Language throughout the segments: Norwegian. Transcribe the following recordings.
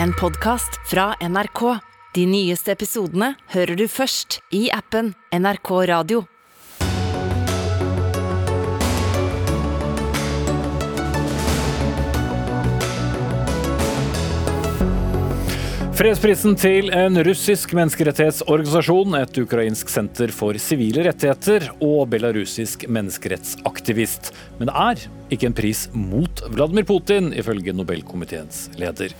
en podkast fra NRK. De nyeste episodene hører du først i appen NRK Radio. Fredsprisen til en russisk menneskerettighetsorganisasjon, et ukrainsk senter for sivile rettigheter og belarusisk menneskerettsaktivist. Men det er ikke en pris mot Vladimir Putin, ifølge Nobelkomiteens leder.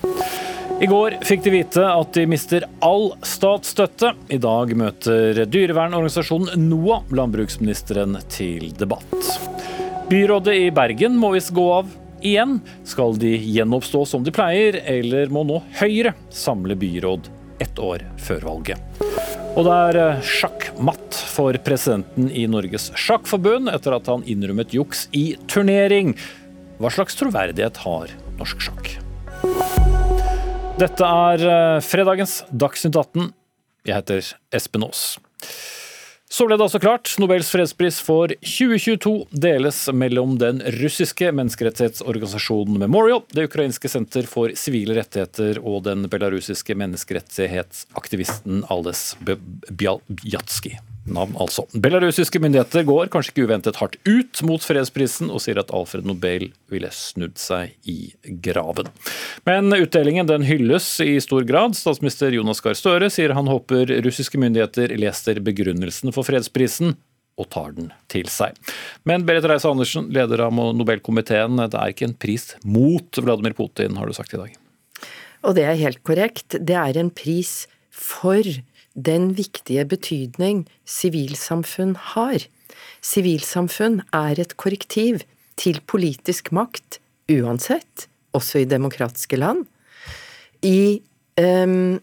I går fikk de vite at de mister all statsstøtte. I dag møter dyrevernorganisasjonen NOAH landbruksministeren til debatt. Byrådet i Bergen må visst gå av igjen? Skal de gjenoppstå som de pleier, eller må nå Høyre samle byråd ett år før valget? Og det er eh, sjakkmatt for presidenten i Norges Sjakkforbund etter at han innrømmet juks i turnering. Hva slags troverdighet har norsk sjakk? Dette er eh, fredagens Dagsnytt 18. Jeg heter Espen Aas. Så ble det altså klart. Nobels fredspris for 2022 deles mellom den russiske menneskerettighetsorganisasjonen Memorial, det ukrainske senter for sivile rettigheter og den belarusiske menneskerettighetsaktivisten Ales Bjatsjkij navn, altså. Belarusiske myndigheter går kanskje ikke uventet hardt ut mot fredsprisen og sier at Alfred Nobel ville snudd seg i graven. Men utdelingen den hylles i stor grad. Statsminister Jonas Gahr Støre sier han håper russiske myndigheter leser begrunnelsen for fredsprisen og tar den til seg. Men Berit Reiss-Andersen, leder av Nobelkomiteen, det er ikke en pris mot Vladimir Putin, har du sagt i dag? Og det er helt korrekt. Det er en pris for den viktige betydning sivilsamfunn har. Sivilsamfunn er et korrektiv til politisk makt, uansett, også i demokratiske land. I um,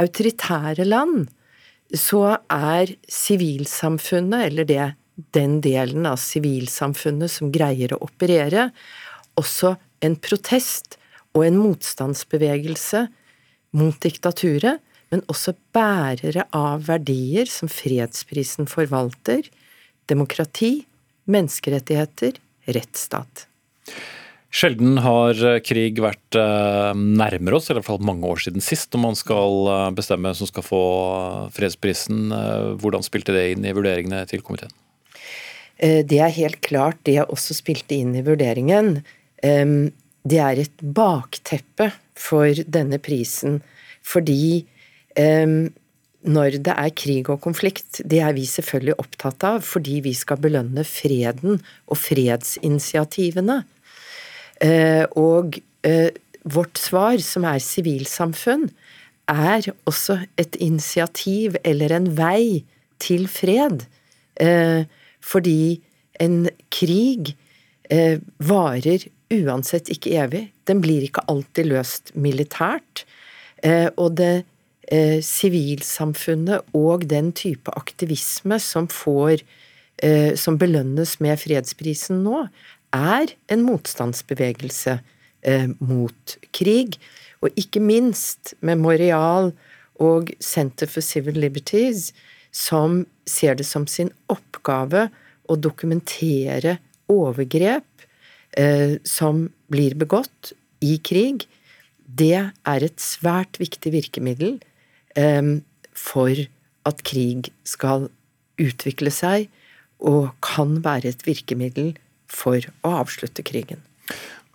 autoritære land så er sivilsamfunnet, eller det, den delen av sivilsamfunnet som greier å operere, også en protest og en motstandsbevegelse mot diktaturet, men også bærere av verdier som fredsprisen forvalter, demokrati, menneskerettigheter, rettsstat. Sjelden har krig vært eh, nærmere oss, i hvert fall mange år siden sist, når man skal eh, bestemme hvem som skal få fredsprisen. Eh, hvordan spilte det inn i vurderingene til komiteen? Det er helt klart det jeg også spilte inn i vurderingen. Det er et bakteppe for denne prisen, fordi når det er krig og konflikt, det er vi selvfølgelig opptatt av fordi vi skal belønne freden og fredsinitiativene. Eh, og eh, vårt svar, som er sivilsamfunn, er også et initiativ eller en vei til fred. Eh, fordi en krig varer uansett ikke evig. Den blir ikke alltid løst militært. Og det Eh, sivilsamfunnet og den type aktivisme som får eh, som belønnes med fredsprisen nå, er en motstandsbevegelse eh, mot krig. Og ikke minst Memorial og Center for Civil Liberties, som ser det som sin oppgave å dokumentere overgrep eh, som blir begått i krig. Det er et svært viktig virkemiddel for at krig skal utvikle seg, og kan være et virkemiddel for å avslutte krigen.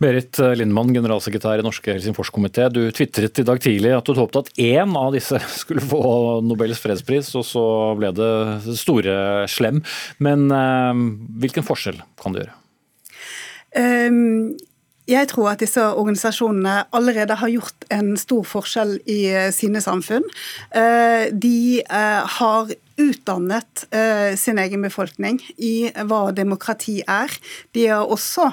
Berit Lindmann, generalsekretær i Norske Helsingforskomité. Du tvitret i dag tidlig at du håpet at én av disse skulle få Nobels fredspris, og så ble det store slem. Men eh, hvilken forskjell kan det gjøre? Um, jeg tror at disse organisasjonene allerede har gjort en stor forskjell i eh, sine samfunn. Eh, de eh, har utdannet sin egen befolkning i hva demokrati er. De har også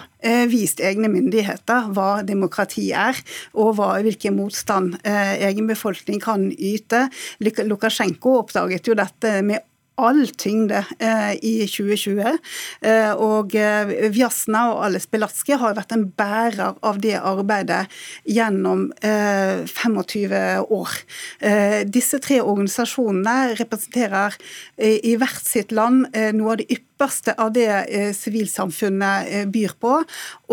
vist egne myndigheter hva demokrati er, og hva, hvilken motstand egen befolkning kan yte. Lukasjenko oppdaget jo dette med all tyngde eh, i 2020. Eh, og eh, Vjasna og Alice Belatski har vært en bærer av det arbeidet gjennom 25 år. Disse tre organisasjonene representerer i hvert sitt land noe av det ypperste av det sivilsamfunnet byr på.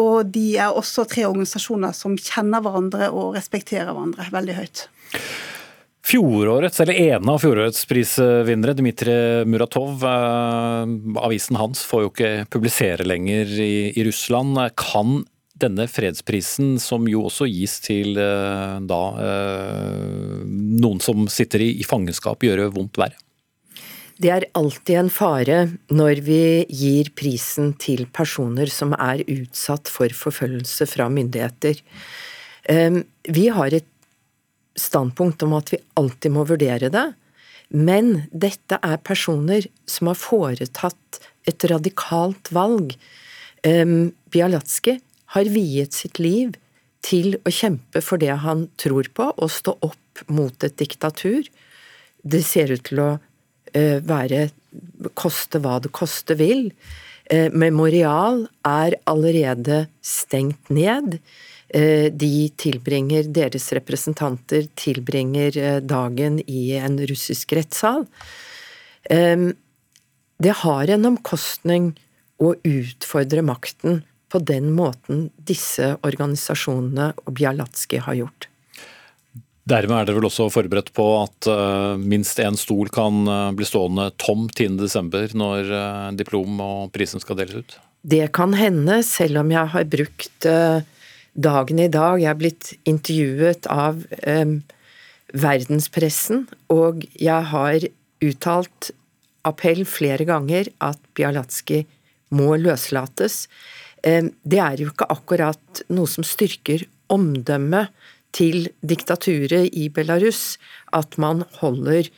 Og de er også tre organisasjoner som kjenner hverandre og respekterer hverandre veldig høyt. Fjorårets, eller ene av fjorårets prisvinnere, Dmitrij Muratov, eh, avisen hans får jo ikke publisere lenger i, i, Russland. Kan denne fredsprisen, som jo også gis til eh, da eh, noen som sitter i, i fangenskap, gjøre vondt verre? Det er alltid en fare når vi gir prisen til personer som er utsatt for forfølgelse fra myndigheter. Vi har et standpunkt om at vi alltid må vurdere det, men dette er personer som har foretatt et radikalt valg. Bialatski har viet sitt liv til å kjempe for det han tror på, og stå opp mot et diktatur. Det ser ut til å uh, være koste hva det koste vil. Uh, Memorial er allerede stengt ned. Eh, de tilbringer, deres representanter tilbringer eh, dagen i en russisk rettssal. Det har en omkostning å utfordre makten på den måten disse organisasjonene og Bialatski har gjort. Dermed er dere vel også forberedt på at uh, minst én stol kan bli stående tom 10.12. når diplom og prisen skal deles ut? Det kan hende, selv om jeg har brukt dagen i dag. Jeg er blitt intervjuet av eh, verdenspressen, og jeg har uttalt appell flere ganger at Bialatski må løslates. Eh, det er jo ikke akkurat noe som styrker omdømmet til diktaturet i Belarus at man holder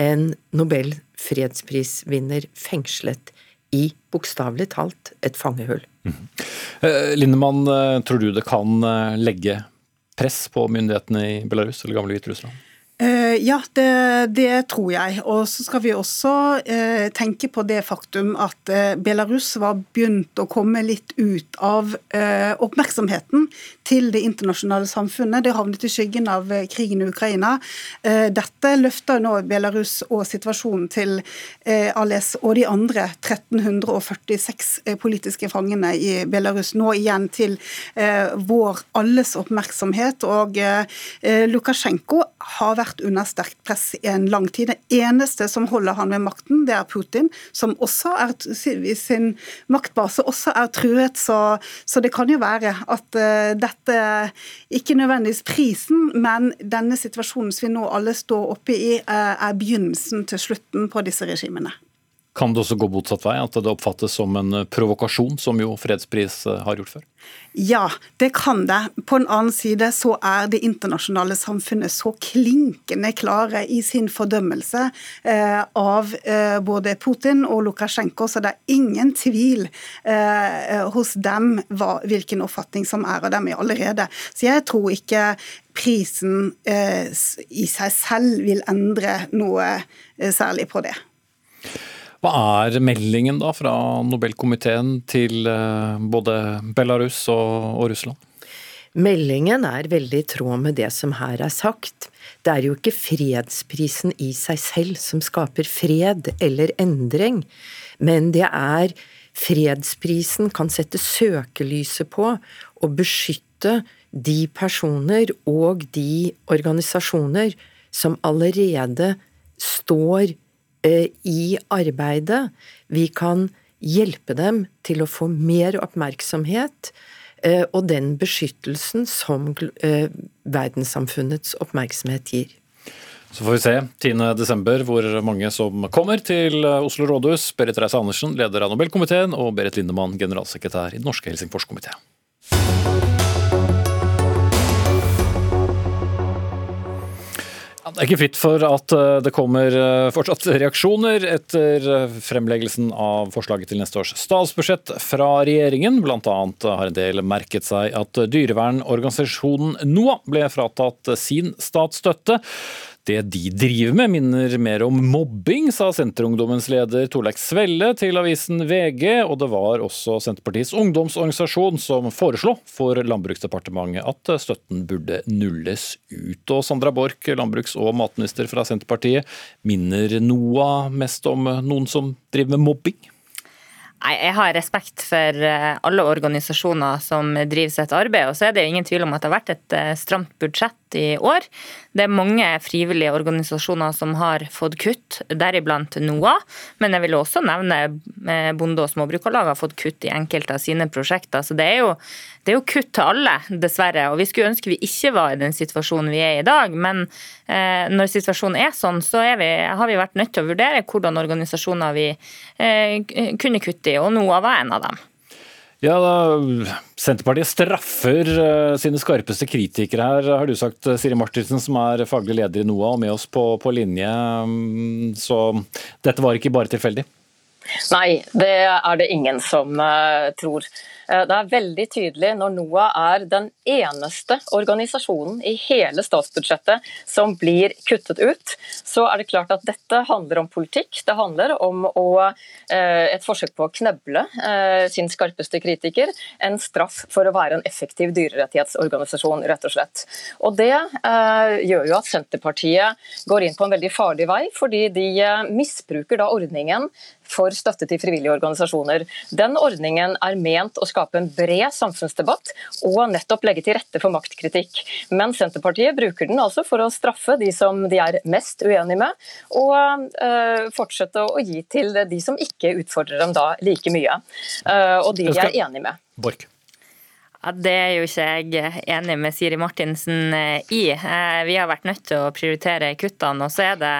en Nobel fredsprisvinner fengslet i bokstavelig talt et fangehull. Mm. Lindemann, eh, tror du det kan eh, legge press på myndighetene i Belarus eller gamle Hviterussland? Eh, ja, det, det, tror jeg. Og så skal vi også eh, tenke på det faktum at eh, Belarus var begynt å komme litt ut av eh, oppmerksomheten til det internasjonale samfunnet. Det havnet i skyggen av eh, krigen i Ukraina. Eh, dette løfter nå Belarus og situasjonen til Ales og de andre 1346 politiske fangene i Belarus nå igjen til vår alles oppmerksomhet. Og Lukasjenko har vært under sterkt press i en lang tid. Det eneste som holder han ved makten, det er Putin, som også er, sin maktbase også er truet. Så, så det kan jo være at uh, dette ikke nødvendigvis prisen, men denne situasjonen som vi nå alle står oppe i, uh, er begynnelsen til slutten på disse regimene. Kan det også gå motsatt vei, at det oppfattes som en eh, provokasjon, som jo fredspris eh, har gjort før? Ja, det kan det. På den annen side så er det internasjonale samfunnet så klinkende klare i sin fordømmelse eh, av eh, både Putin og Lukasjenko, så det er ingen tvil eh, hos dem hva, hvilken oppfatning som er av dem allerede. Så jeg tror ikke prisen eh, i seg selv vil endre noe særlig på det. Hva er meldingen da fra Nobelkomiteen til eh, både Belarus og, og Russland? Meldingen er veldig i tråd med det som her er sagt. Det er jo ikke fredsprisen i seg selv som skaper fred eller endring, men det er fredsprisen kan sette søkelyset på og beskytte de personer og de organisasjoner som allerede står i arbeidet. Vi kan hjelpe dem til å få mer oppmerksomhet eh, og den beskyttelsen som eh, verdenssamfunnets oppmerksomhet gir. Så får vi se 10.12. hvor mange som kommer til Oslo rådhus. Berit Reiss-Andersen, leder av Nobelkomiteen, og Berit Lindemann, generalsekretær i Den norske Helsingforskomiteen. Det er ikke fritt for at eh, det kommer eh, fortsatt reaksjoner etter eh, fremleggelsen av forslaget til neste års statsbudsjett fra regjeringen. Blant annet har en del merket seg at dyrevernorganisasjonen NOAH ble fratatt sin statsstøtte. Det de driver med minner mer om mobbing, sa Senterungdommens leder Torleik Svelle til avisen VG, og det var også Senterpartiets ungdomsorganisasjon som foreslo for Landbruksdepartementet at støtten burde nulles ut. Og Sandra Borch, landbruks- og matminister fra Senterpartiet, minner NOAH mest om noen som driver med mobbing? Nei, Jeg har respekt for eh, alle organisasjoner som driver sitt arbeid. og så er Det ingen tvil om at det har vært et eh, stramt budsjett i år. Det er mange frivillige organisasjoner som har fått kutt, deriblant NOAH. Men jeg vil også nevne eh, Bonde- og Småbrukarlag har fått kutt i enkelte av sine prosjekter. Så det er, jo, det er jo kutt til alle, dessverre. Og vi skulle ønske vi ikke var i den situasjonen vi er i dag. Men eh, når situasjonen er sånn, så er vi, har vi vært nødt til å vurdere hvordan organisasjoner vi eh, kunne kutte i, og NOAH var en av dem. Ja, da, Senterpartiet straffer uh, sine skarpeste kritikere her, har du sagt, Siri Martinsen, som er faglig leder i NOAH og med oss på, på linje. Um, så dette var ikke bare tilfeldig? Nei, det er det ingen som uh, tror. Uh, det er veldig tydelig når NOAH er den eneste organisasjonen i hele statsbudsjettet som blir kuttet ut, så er det klart at dette handler om politikk. Det handler om å, uh, et forsøk på å kneble sin skarpeste kritiker. En straff for å være en effektiv dyrerettighetsorganisasjon, rett og slett. Og Det gjør jo at Senterpartiet går inn på en veldig farlig vei, fordi de misbruker da ordningen for støtte til frivillige organisasjoner. Den ordningen er ment å skape en bred samfunnsdebatt og nettopp legge til rette for maktkritikk. Men Senterpartiet bruker den altså for å straffe de som de er mest uenige med, og uh, fortsette å gi til de som ikke utfordrer dem da like mye. Uh, og de de er enige med. Bork. Ja, Det er jo ikke jeg enig med Siri Martinsen eh, i. Vi har vært nødt til å prioritere kuttene. Og så er det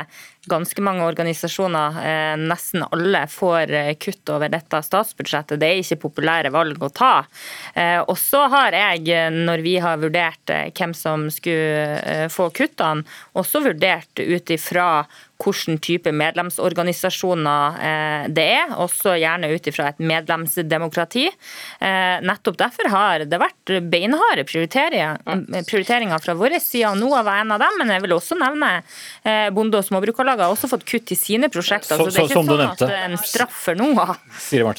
ganske mange organisasjoner, eh, nesten alle, får eh, kutt over dette statsbudsjettet. Det er ikke populære valg å ta. Eh, og så har jeg, når vi har vurdert hvem som skulle få kuttene, også vurdert ut ifra hvilken type medlemsorganisasjoner det er, også gjerne ut ifra et medlemsdemokrati. Nettopp derfor har det vært beinharde prioriteringer, fra vår side. NOAH var en av dem, men jeg vil også nevne Bonde- og Småbrukarlag har også fått kutt i sine prosjekter. Så, så det er ikke sånn at det er en straff for noe.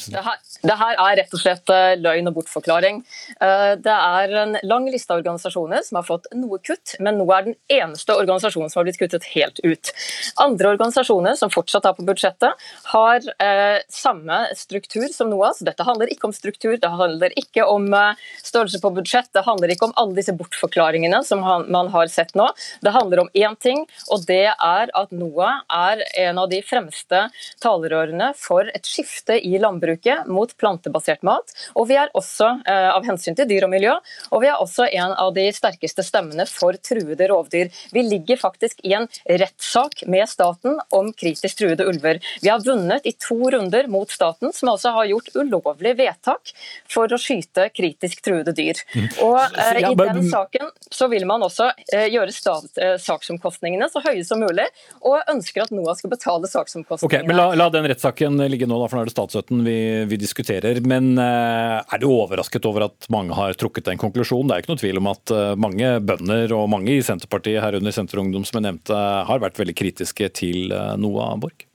Det her, det her er rett og slett eh, løgn og bortforklaring. Eh, det er en lang liste av organisasjoner som har fått noe kutt, men nå er den eneste organisasjonen som har blitt kuttet helt ut. Andre organisasjoner som fortsatt er på budsjettet, har eh, samme struktur som NOAS. Så dette handler ikke om struktur, det handler ikke om størrelse på budsjett, det handler ikke om alle disse bortforklaringene som man har sett nå. Det handler om én ting, og det er at NOAH er en av de fremste talerørene for et skifte i landbruket mot plantebasert mat. Og vi er også, eh, av hensyn til dyr og miljø, og vi er også en av de sterkeste stemmene for truede rovdyr. Vi ligger faktisk i en rettssak med staten om kritisk truede ulver. Vi har vunnet i to runder mot staten, som altså har gjort ulovlig vedtak for å skyte kritisk truede dyr. Mm. Og eh, I den saken så vil man også eh, gjøre stat, eh, saksomkostningene så høye som mulig, og ønsker at NOAH skal betale saksomkostningene. Okay, men la, la, den rettssaken ligge nå, da, for nå er det statsstøtten vi, vi diskuterer. Men uh, er du overrasket over at mange har trukket den konklusjonen? Det er ikke noe tvil om at uh, mange bønder og mange i Senterpartiet, herunder Senterungdom som jeg nevnte, har vært veldig kritiske til uh, NOAH Borch?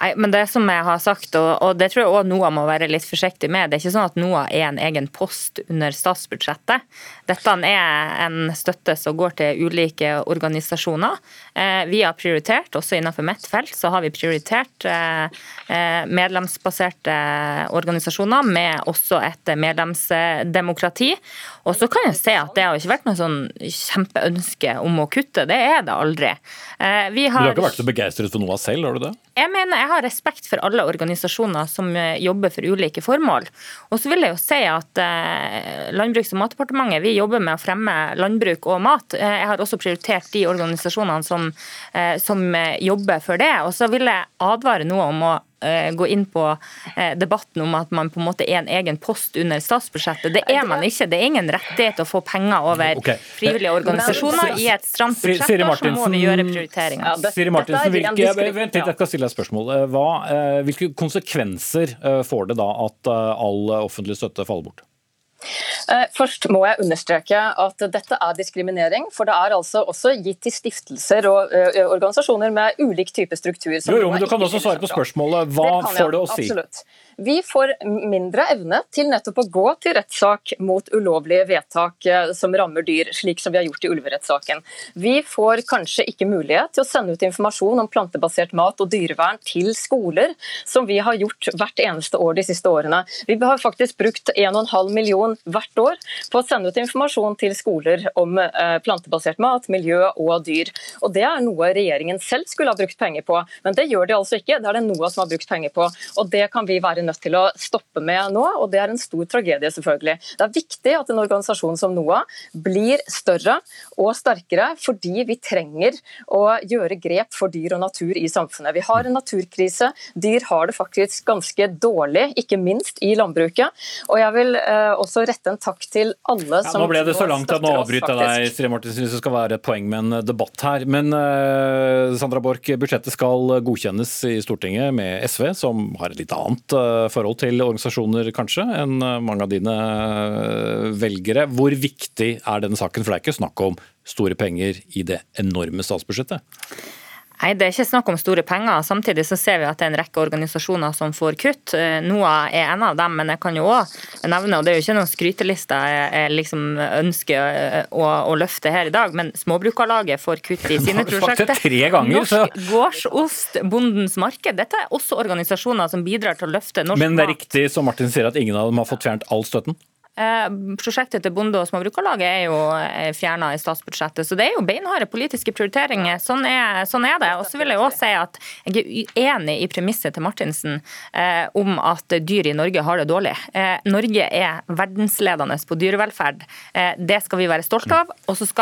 Nei, men det som jeg har sagt, og, og det tror jeg også NOAH må være litt forsiktig med, det er ikke sånn at NOAH er en egen post under statsbudsjettet. Dette er en støtte som går til ulike organisasjoner. Eh, vi har prioritert, også innenfor mitt felt, så har vi prioritert eh, eh, medlemsbaserte organisasjoner med også et medlemsdemokrati. Og så kan jeg se at det har ikke vært noe sånn kjempeønske om å kutte, det er det aldri. Vi har, du har ikke vært så begeistret for NOAH selv, har du det? Jeg mener jeg har respekt for alle organisasjoner som jobber for ulike formål. Og så vil jeg jo si at Landbruks- og matdepartementet vi jobber med å fremme landbruk og mat. Eh, jeg har også prioritert de organisasjonene som, eh, som eh, jobber for det. Og så vil jeg advare noe om å gå inn på debatten om at man på en måte er en egen post under statsbudsjettet. Det er man ikke. Det er ingen rettighet å få penger over okay. frivillige organisasjoner i et stramt budsjett. Så må vi gjøre prioriteringer. Ja, Siri Martinsen, hvilke, vent litt, jeg skal stille deg spørsmål. Hva, hvilke konsekvenser får det da at all offentlig støtte faller bort? Eh, først må jeg understreke at dette er diskriminering. For det er altså også gitt til stiftelser og uh, organisasjoner med ulik type struktur. Jo, jo, men Du kan også svare på spørsmålet. Hva det får det å si? Absolutt. Vi får mindre evne til nettopp å gå til rettssak mot ulovlige vedtak som rammer dyr, slik som vi har gjort i ulverettssaken. Vi får kanskje ikke mulighet til å sende ut informasjon om plantebasert mat og dyrevern til skoler, som vi har gjort hvert eneste år de siste årene. Vi har faktisk brukt 1,5 million hvert år på å sende ut informasjon til skoler om eh, plantebasert mat, miljø og dyr. Og Det er noe regjeringen selv skulle ha brukt penger på, men det gjør de altså ikke. Det er det NOAH som har brukt penger på. og Det kan vi være nødt til å stoppe med nå, og det er en stor tragedie, selvfølgelig. Det er viktig at en organisasjon som NOAH blir større og sterkere, fordi vi trenger å gjøre grep for dyr og natur i samfunnet. Vi har en naturkrise. Dyr har det faktisk ganske dårlig, ikke minst i landbruket. Og jeg vil eh, også rette en takk til alle som ja, Nå ble det så langt at nå avbryter jeg deg, Siri Mortensen, hvis det skal være et poeng med en debatt her. Men eh, Sandra Borch, budsjettet skal godkjennes i Stortinget med SV, som har et litt annet uh, forhold til organisasjoner kanskje enn mange av dine uh, velgere. Hvor viktig er denne saken? For det er ikke snakk om store penger i det enorme statsbudsjettet? Nei, Det er ikke snakk om store penger. Samtidig så ser vi at det er en rekke organisasjoner som får kutt. Eh, NOAH er en av dem, men jeg kan jo òg nevne, og det er jo ikke noen skryteliste jeg liksom ønsker eh, å, å, løfte her i dag, men Småbrukarlaget får kutt i sine prosjekter. Ganger, Norsk gårdsost, Bondens marked. Dette er også organisasjoner som bidrar til å løfte norsk mat. Men det er riktig som Martin sier at ingen av dem har fått fjernet all støtten? Eh, prosjektet til Bonde- og småbrukarlaget er jo eh, fjerna i statsbudsjettet, så det er jo beinharde politiske prioriteringer. Sånn er, sånn er det. Og så vil jeg også si at jeg er enig i premisset til Martinsen eh, om at dyr i Norge har det dårlig. Eh, Norge er verdensledende på dyrevelferd. Eh, det skal vi være stolte av.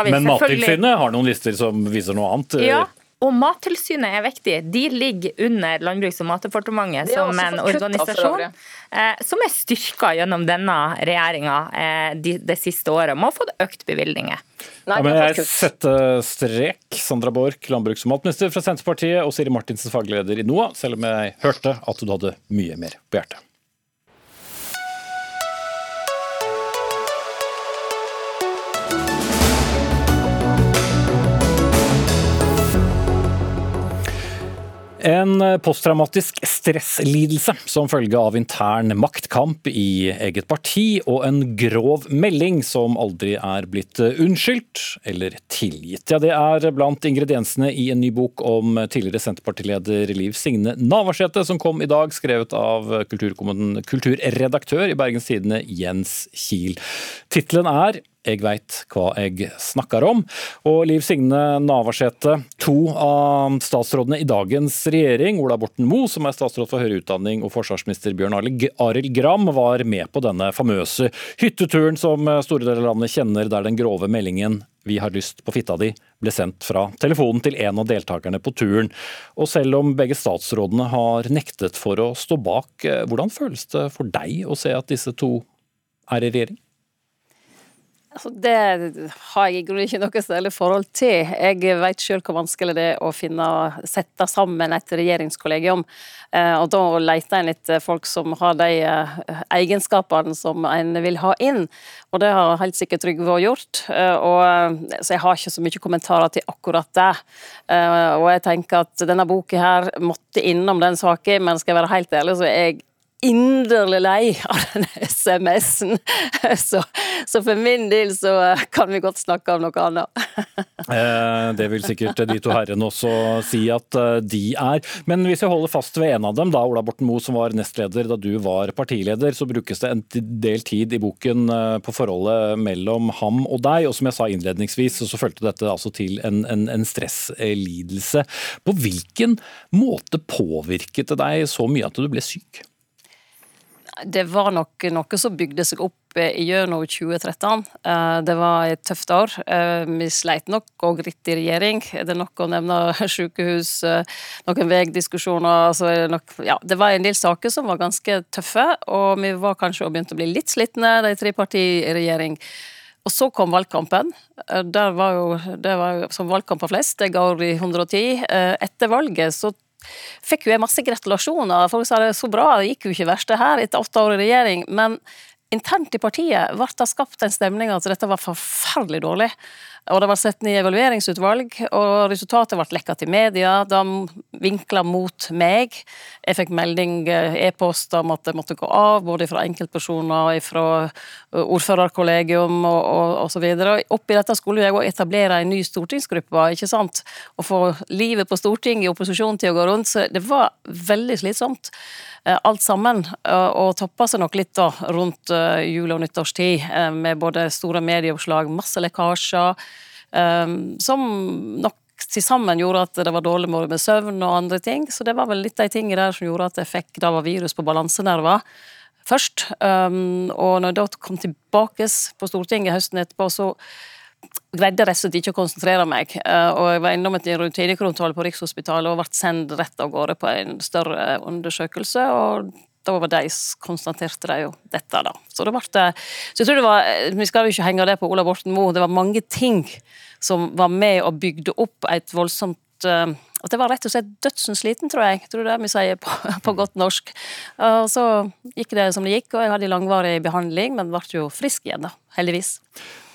Men Mattilsynet har noen lister som viser noe annet? Ja, og Mattilsynet er viktig. De ligger under Landbruks- og matdepartementet som en organisasjon eh, som er styrka gjennom denne regjeringa eh, de, siste året, med har fått økt bevilgninger. Ja, men jeg setter strek. Sandra Borch, landbruks- og matminister fra Senterpartiet, og Siri Martinsen, fagleder i NOA, selv om jeg hørte at du hadde mye mer på hjertet. En posttraumatisk stresslidelse som følge av intern maktkamp i eget parti, og en grov melding som aldri er blitt unnskyldt eller tilgitt. Ja, det er blant ingrediensene i en ny bok om tidligere Senterpartileder Liv Signe Navarsete, som kom i dag, skrevet av kulturredaktør i Bergens Tidende Jens Kiel. Tittelen er jeg veit hva jeg snakker om. Og Liv Signe Navarsete, to av statsrådene i dagens regjering, Ola Borten Moe, som er statsråd for høyere utdanning, og forsvarsminister Bjørn Arild Gram, var med på denne famøse hytteturen som store deler av landet kjenner, der den grove meldingen 'Vi har lyst på fitta di' ble sendt fra telefonen til en av deltakerne på turen. Og selv om begge statsrådene har nektet for å stå bak, hvordan føles det for deg å se at disse to er i regjering? Altså, det har jeg i grunnen ikke noe særlig forhold til. Jeg vet sjøl hvor vanskelig det er å finne, sette sammen et regjeringskollegium. Eh, og da leter en etter folk som har de eh, egenskapene som en vil ha inn. Og det har helt sikkert Trygve gjort. Eh, og, så jeg har ikke så mye kommentarer til akkurat det. Og jeg tenker at denne boka her måtte innom den saken, men skal jeg være helt ærlig, så er jeg inderlig lei av den SMS-en. Så, så, for min del så kan vi godt snakke om noe annet. Eh, det vil sikkert de to herrene også si at eh, de er. Men hvis jeg holder fast ved en av dem, da Ola Borten Moe som var nestleder da du var partileder, så brukes det en del tid i boken eh, på forholdet mellom ham og deg. Og som jeg sa innledningsvis, så fulgte dette altså til en, en, en stresslidelse. På hvilken måte påvirket det deg så mye at du ble syk? Det var nok noe som bygde seg opp eh, gjennom 2013. Eh, det var et tøft år. Eh, vi sleit nok òg litt i regjering. Det er nok å nevne sykehus, noen veidiskusjoner. Altså ja, det var en del saker som var ganske tøffe, og vi var kanskje begynt å bli litt slitne, de tre partiene i regjering. Og så kom valgkampen. Der var jo, det var som valgkamper flest, det går i 110. Etter valget så fikk jo jeg masse gratulasjoner. Folk sa det så bra, det gikk jo ikke verst det her etter åtte år i regjering. Men internt i partiet ble det skapt en stemning at dette var forferdelig dårlig. Og det var sett ned evalueringsutvalg, og resultatet ble lekka til media. De vinkla mot meg. Jeg fikk melding, eh, e-post om at det måtte gå av, både fra enkeltpersoner, og fra eh, ordførerkollegium og, og, og så videre. Oppi dette skulle jeg òg etablere en ny stortingsgruppe, ikke sant. Å få livet på Stortinget i opposisjon til å gå rundt. Så det var veldig slitsomt. Eh, alt sammen. Og toppa seg nok litt da rundt jul- og nyttårstid, med både store medieoppslag, masse lekkasjer. Um, som nok til sammen gjorde at det var dårlig med søvn og andre ting. Så det var vel litt de tingene der som gjorde at jeg fikk da var virus på balansenerver først. Um, og når jeg da kom tilbake på Stortinget høsten etterpå, så greide jeg rett og slett ikke å konsentrere meg. Uh, og jeg var innom et rutinekontroll på Rikshospitalet og ble sendt rett av gårde på en større undersøkelse. og da var de konstaterte de jo dette, da. Så det ble Så jeg tror det var Vi skal jo ikke henge det på Ola Borten Moe. Det var mange ting som var med og bygde opp et voldsomt uh, at det var rett og slett dødsensliten, tror jeg. Tror det vi sier på, på godt norsk. Og så gikk det som det gikk, og jeg hadde langvarig behandling, men ble jo frisk igjen, da. Heldigvis.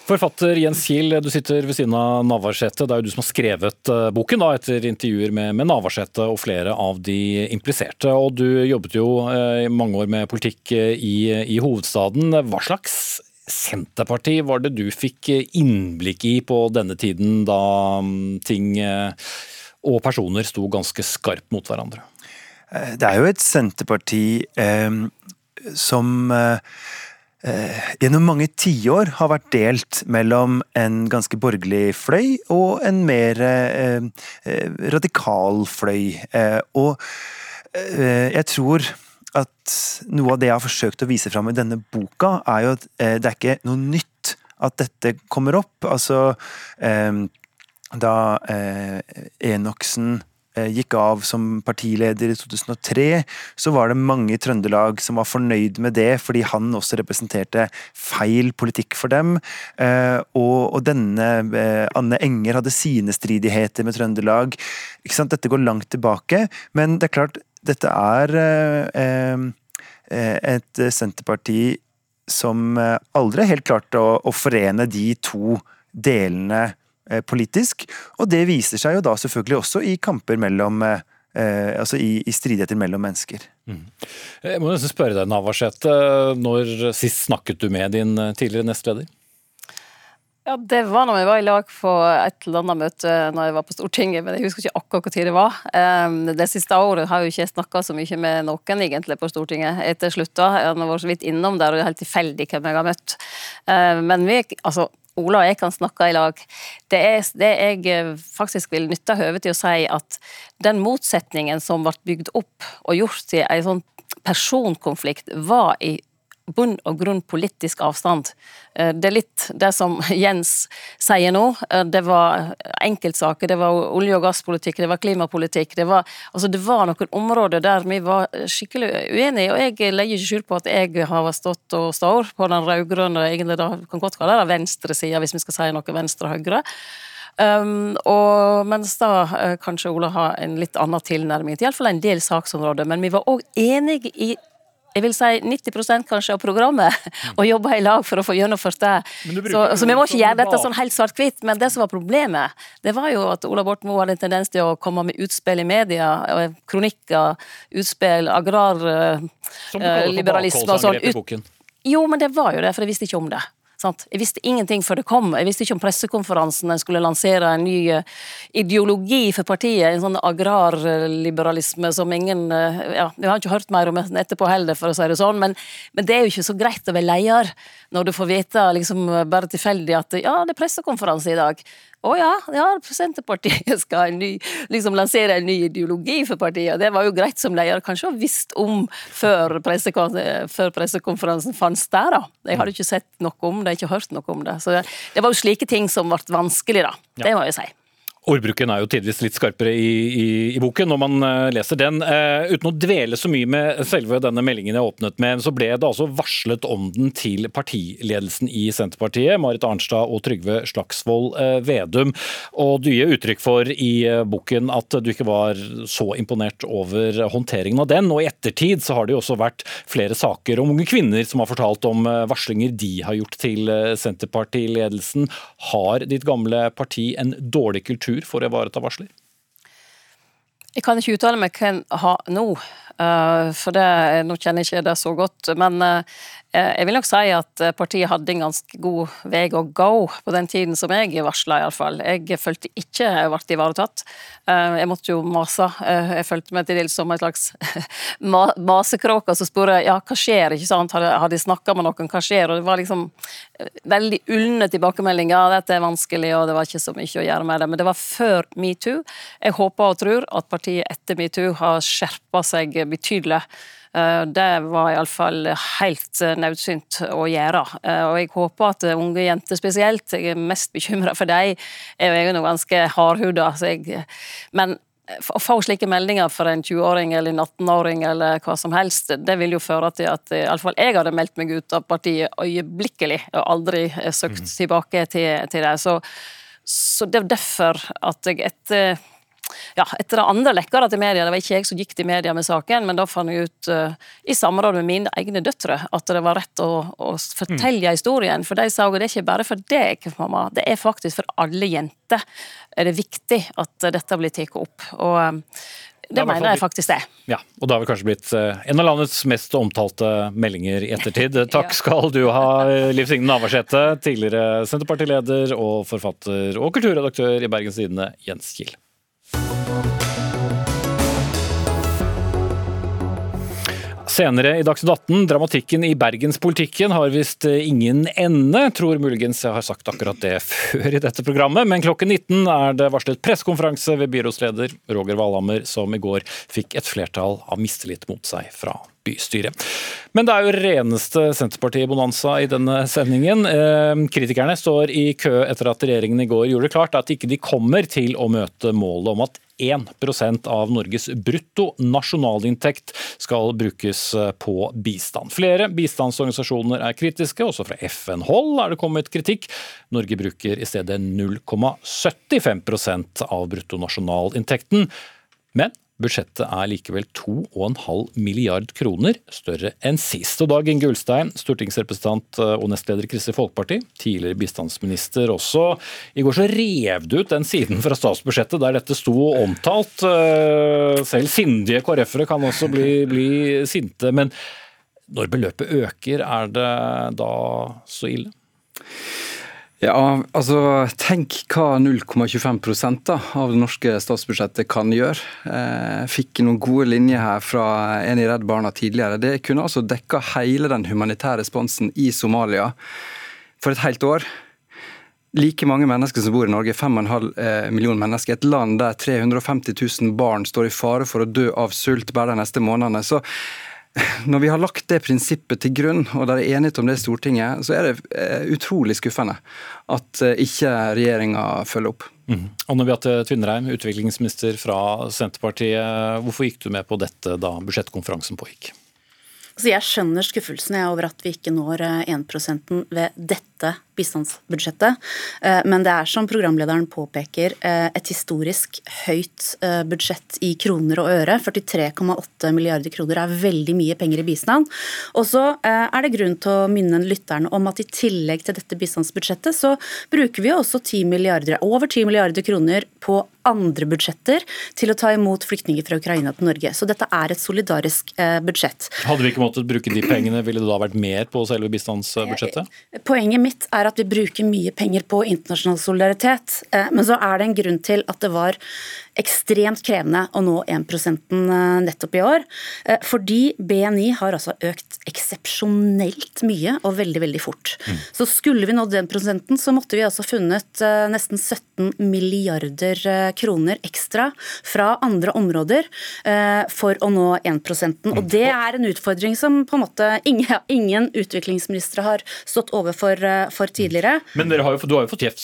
Forfatter Jens Kiel, du sitter ved siden av Navarsete. Det er jo du som har skrevet eh, boken da, etter intervjuer med, med Navarsete og flere av de impliserte. Og du jobbet jo eh, i mange år med politikk eh, i, i hovedstaden. Hva slags Senterparti var det du fikk innblikk i på denne tiden, da mm, ting og personer sto ganske skarpt mot hverandre? Det er jo et Senterparti eh, som eh, gjennom mange tiår har vært delt mellom en ganske borgerlig fløy og en mer eh, eh, radikal fløy. og jeg tror at noe av det jeg har forsøkt å vise fram i denne boka, er jo at det er ikke noe nytt at dette kommer opp. Altså da Enoksen Eh, gikk av som partileder i 2003, så var det mange i Trøndelag som var fornøyd med det, fordi han også representerte feil politikk for dem. Eh, og, denne eh, Anne Enger hadde sine stridigheter med Trøndelag. Dette går langt tilbake, men det er klart, dette er et Senterparti som aldri helt klarte å, forene de to delene Eh, politisk. Og det viser seg jo da selvfølgelig også i kamper mellom eh, eh, altså i, i, stridigheter mellom mennesker. Mm. Jeg må nesten spørre deg, Navarsete. Når sist snakket du med din tidligere nestleder? Ja, Det var når vi var i lag på et eller annet møte når jeg var på Stortinget, men jeg husker ikke akkurat hvor tid det var. Det siste året har jeg ikke snakka så mye med noen egentlig på Stortinget etter slutta. Jeg har vært så vidt innom der, og det er helt tilfeldig hvem jeg har møtt. Men vi, altså Ola og jeg kan snakke i lag. Det, er, det jeg eh, faktisk vil nytte høvet til å si at den motsetningen som ble bygd opp og gjort til en sånn personkonflikt, var i bunn og grunn politisk avstand. Eh, det er litt det som Jens sier nå. Eh, det var enkeltsaker, det var olje- og gasspolitikk, det var klimapolitikk. Det var, altså det var noen områder der vi var skikkelig uenige, og jeg legger ikke skjul på at jeg har stått og står på den rød-grønne, egentlig da kan godt kalle det venstresida, hvis vi skal si noe venstre og høyre. Um, og mens da uh, kanskje Ola har en litt annen tilnærming til iallfall en del saksområder. Men vi var òg enige i jeg vil si 90% kanskje av programmet, og jobbe i lag for å få gjennomført det. Så, så, vi må ikke gjøre dette sånn helt svart-hvitt, men det som var problemet, det var jo at Ola Borten Moe hadde en tendens til å komme med utspill i media, kronikker, utspill, agrarliberalisme uh, og sånn. Ut... Jo, men det var jo det, for jeg visste ikke om det. Sant? Jeg visste ingenting før det kom. Jeg visste ikke om pressekonferansen en skulle lansere en ny eh, ideologi for partiet. En sånn agrarliberalisme som ingen eh, ja, Vi har ikke hørt mer om etterpå heller, for å si det sånn. Men, men det er jo ikke så greit å være leder når du får vite liksom bare tilfeldig at ja, det er pressekonferanse i dag. Å ja, ja, Senterpartiet skal en ny, liksom lansere en ny ideologi for partiet. Det var jo greit som leder kanskje å visst om før, før pressekonferansen fant sted. da. Jeg hadde ikke sett noe om det, ikke hørt noe om det. Så det, det var jo slike ting som ble vanskelig, da. Det må jeg si. Ordbruken er jo tidvis litt skarpere i, i, i boken når man uh, leser den. Uh, uten å dvele så mye med selve denne meldingen jeg åpnet med, så ble det altså varslet om den til partiledelsen i Senterpartiet, Marit Arnstad og Trygve Slagsvold uh, Vedum. Og du gir uttrykk for i boken at du ikke var så imponert over håndteringen av den. Og i ettertid så har det jo også vært flere saker om unge kvinner som har fortalt om varslinger de har gjort til Senterpartiledelsen. Har ditt gamle parti en dårlig kultur? Kultur for å ivareta varsler? Jeg kan ikke uttale meg hva en har nå, eh, for det, nå kjenner jeg ikke det så godt. Men Eh, jeg vil nok si at eh, partiet hadde en ganske god vei å gå på den tiden som jeg varsla, iallfall. Jeg følte ikke jeg ble ivaretatt. Eh, jeg måtte jo mase. Jeg følte meg til dels som en slags masekråke som spurte ja, hva skjer, ikke sant. Har de snakka med noen, hva skjer? Og det var liksom veldig ulne tilbakemeldinger. Dette er vanskelig, og det var ikke så mye å gjøre med det. Men det var før metoo. Jeg håper og tror at partiet etter metoo har skjerpa seg betydelig. Eh, det var iallfall helt eh, nødsynt å gjøre. Eh, og jeg håper at unge jenter spesielt, jeg er mest bekymra for dem, jeg er jo ganske hardhuda. Men å få slike meldinger for en 20-åring eller en 18-åring eller hva som helst, det vil jo føre til at iallfall jeg hadde meldt meg ut av partiet øyeblikkelig og aldri søkt mm. tilbake til, til det. Så, så det er derfor at jeg etter ja, etter det andre lekka til media, det var ikke jeg som gikk til media med saken, men da fant jeg ut, uh, i samråd med mine egne døtre, at det var rett å, å fortelle mm. historien. For de sa at det er ikke bare for deg, mamma, det er faktisk for alle jenter er det viktig at dette blir tatt opp. Og um, det, det mener jeg faktisk det. Ja, og det har vel kanskje blitt eh, en av landets mest omtalte meldinger i ettertid. Takk skal du ha, Liv Signe Navarsete, tidligere Senterpartileder og forfatter og kulturredaktør i Bergens Tidende, Jens Kiel. Senere i Dagsnytt 18, dramatikken i bergenspolitikken har visst eh, ingen ende. Tror muligens jeg har sagt akkurat det før i dette programmet, men klokken 19 er det varslet pressekonferanse ved byrådsleder Roger Valhammer, som i går fikk et flertall av mistillit mot seg fra bystyret. Men det er jo reneste Senterparti-bonanza i denne sendingen. Eh, kritikerne står i kø etter at regjeringen i går gjorde det klart at ikke de kommer til å møte målet om at 1% av Norges brutto nasjonalinntekt skal brukes eh, på bistand. Flere bistandsorganisasjoner er kritiske, også fra FN-hold er det kommet kritikk. Norge bruker i stedet 0,75% av bruttonasjonalinntekten. Men Budsjettet er likevel 2,5 milliard kroner større enn sist. Og Dag Inge Ulstein, stortingsrepresentant og nestleder i Kristelig Folkeparti, tidligere bistandsminister også. I går så rev du ut den siden fra statsbudsjettet der dette sto omtalt. Eh, selv sindige KrF-ere kan også bli, bli sinte. Men når beløpet øker, er det da så ille? Ja, altså Tenk hva 0,25% av det norske statsbudsjettet kan gjøre. Jeg eh, fikk noen gode linjer her fra en i Redd Barna tidligere. Det kunne altså dekka hele den humanitære responsen i Somalia for et helt år. Like mange mennesker som bor i Norge, 5,5 eh, millioner mennesker. Et land der 350 000 barn står i fare for å dø av sult bare de neste månedene. Så når vi har lagt det prinsippet til grunn, og det er enighet om det i Stortinget, så er det eh, utrolig skuffende at eh, ikke regjeringa følger opp. Mm. Anne Beate Tvinnereim, utviklingsminister fra Senterpartiet. Hvorfor gikk du med på dette da budsjettkonferansen pågikk? Så jeg skjønner skuffelsen over at vi ikke når 1 eh, ved dette bistandsbudsjettet. Eh, men det er som programlederen påpeker eh, et historisk høyt eh, budsjett i kroner og øre. 43,8 milliarder kroner er veldig mye penger i bistand. Og så er det grunn til å minne lytterne om at i tillegg til dette bistandsbudsjettet, så bruker vi også 10 milliarder, over 10 milliarder kroner på andre budsjetter til å ta imot flyktninger fra Ukraina til Norge. Så dette er et solidarisk budsjett. Hadde vi ikke måttet bruke de pengene, ville det da vært mer på selve bistandsbudsjettet? Poenget mitt er at vi bruker mye penger på internasjonal solidaritet. Eh, men så er det en grunn til at det var ekstremt krevende å nå 1% nettopp i år. Fordi BNI har altså økt eksepsjonelt mye og veldig veldig fort. Mm. Så skulle vi nådd den prosenten, så måtte vi altså funnet nesten 17 milliarder kroner ekstra fra andre områder for å nå 1 Og mm. det er en utfordring som på en måte ingen, ingen utviklingsministre har stått overfor for tidligere. Men har jo, du har jo fått kjeft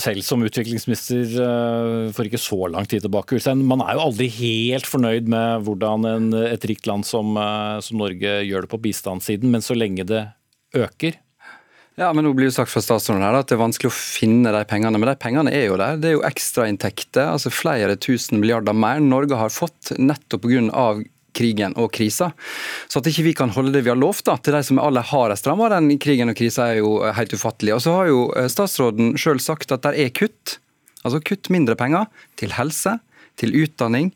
selv som utviklingsminister for ikke så lang tid tilbake. Man er jo aldri helt fornøyd med hvordan en, et rikt land som, som Norge gjør det på bistandssiden, men så lenge det øker, ja, men nå blir det sagt fra statsråden her at det er vanskelig å finne de pengene. Men de pengene er jo der. Det er jo ekstrainntekter, altså flere tusen milliarder mer Norge har fått nettopp pga krigen og krisa. Så at ikke vi kan holde det vi har lovt da, til de som er aller hardest rammet av den krigen og krisa, er jo helt ufattelig. Og så har jo eh, statsråden sjøl sagt at det er kutt. Altså kutt mindre penger til helse, til utdanning.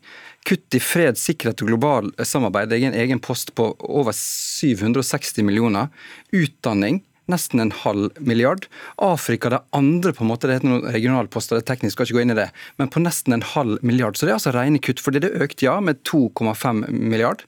Kutt i fred, sikkerhet og global samarbeid. Det er en egen post på over 760 millioner. Utdanning nesten en halv milliard. Afrika det andre, på en måte, det heter noen regionalposter, det er teknisk, skal ikke gå inn i det, men på nesten en halv milliard. Så det er altså rene kutt. fordi det økte, ja, med 2,5 milliard.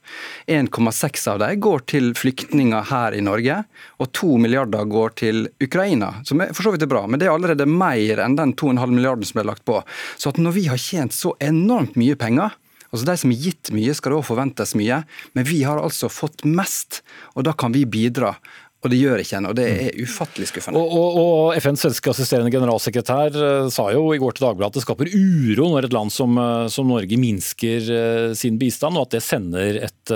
1,6 av dem går til flyktninger her i Norge, og 2 milliarder går til Ukraina, som for så vidt er bra, men det er allerede mer enn den 2,5 milliarden som ble lagt på. Så at når vi har tjent så enormt mye penger, Altså De som har gitt mye, skal òg forventes mye, men vi har altså fått mest, og da kan vi bidra. Og det gjør ikke en, og det er ufattelig skuffende. Og, og, og FNs svenske assisterende generalsekretær uh, sa jo i går til Dagbladet at det skaper uro når et land som, uh, som Norge minsker uh, sin bistand, og at det sender et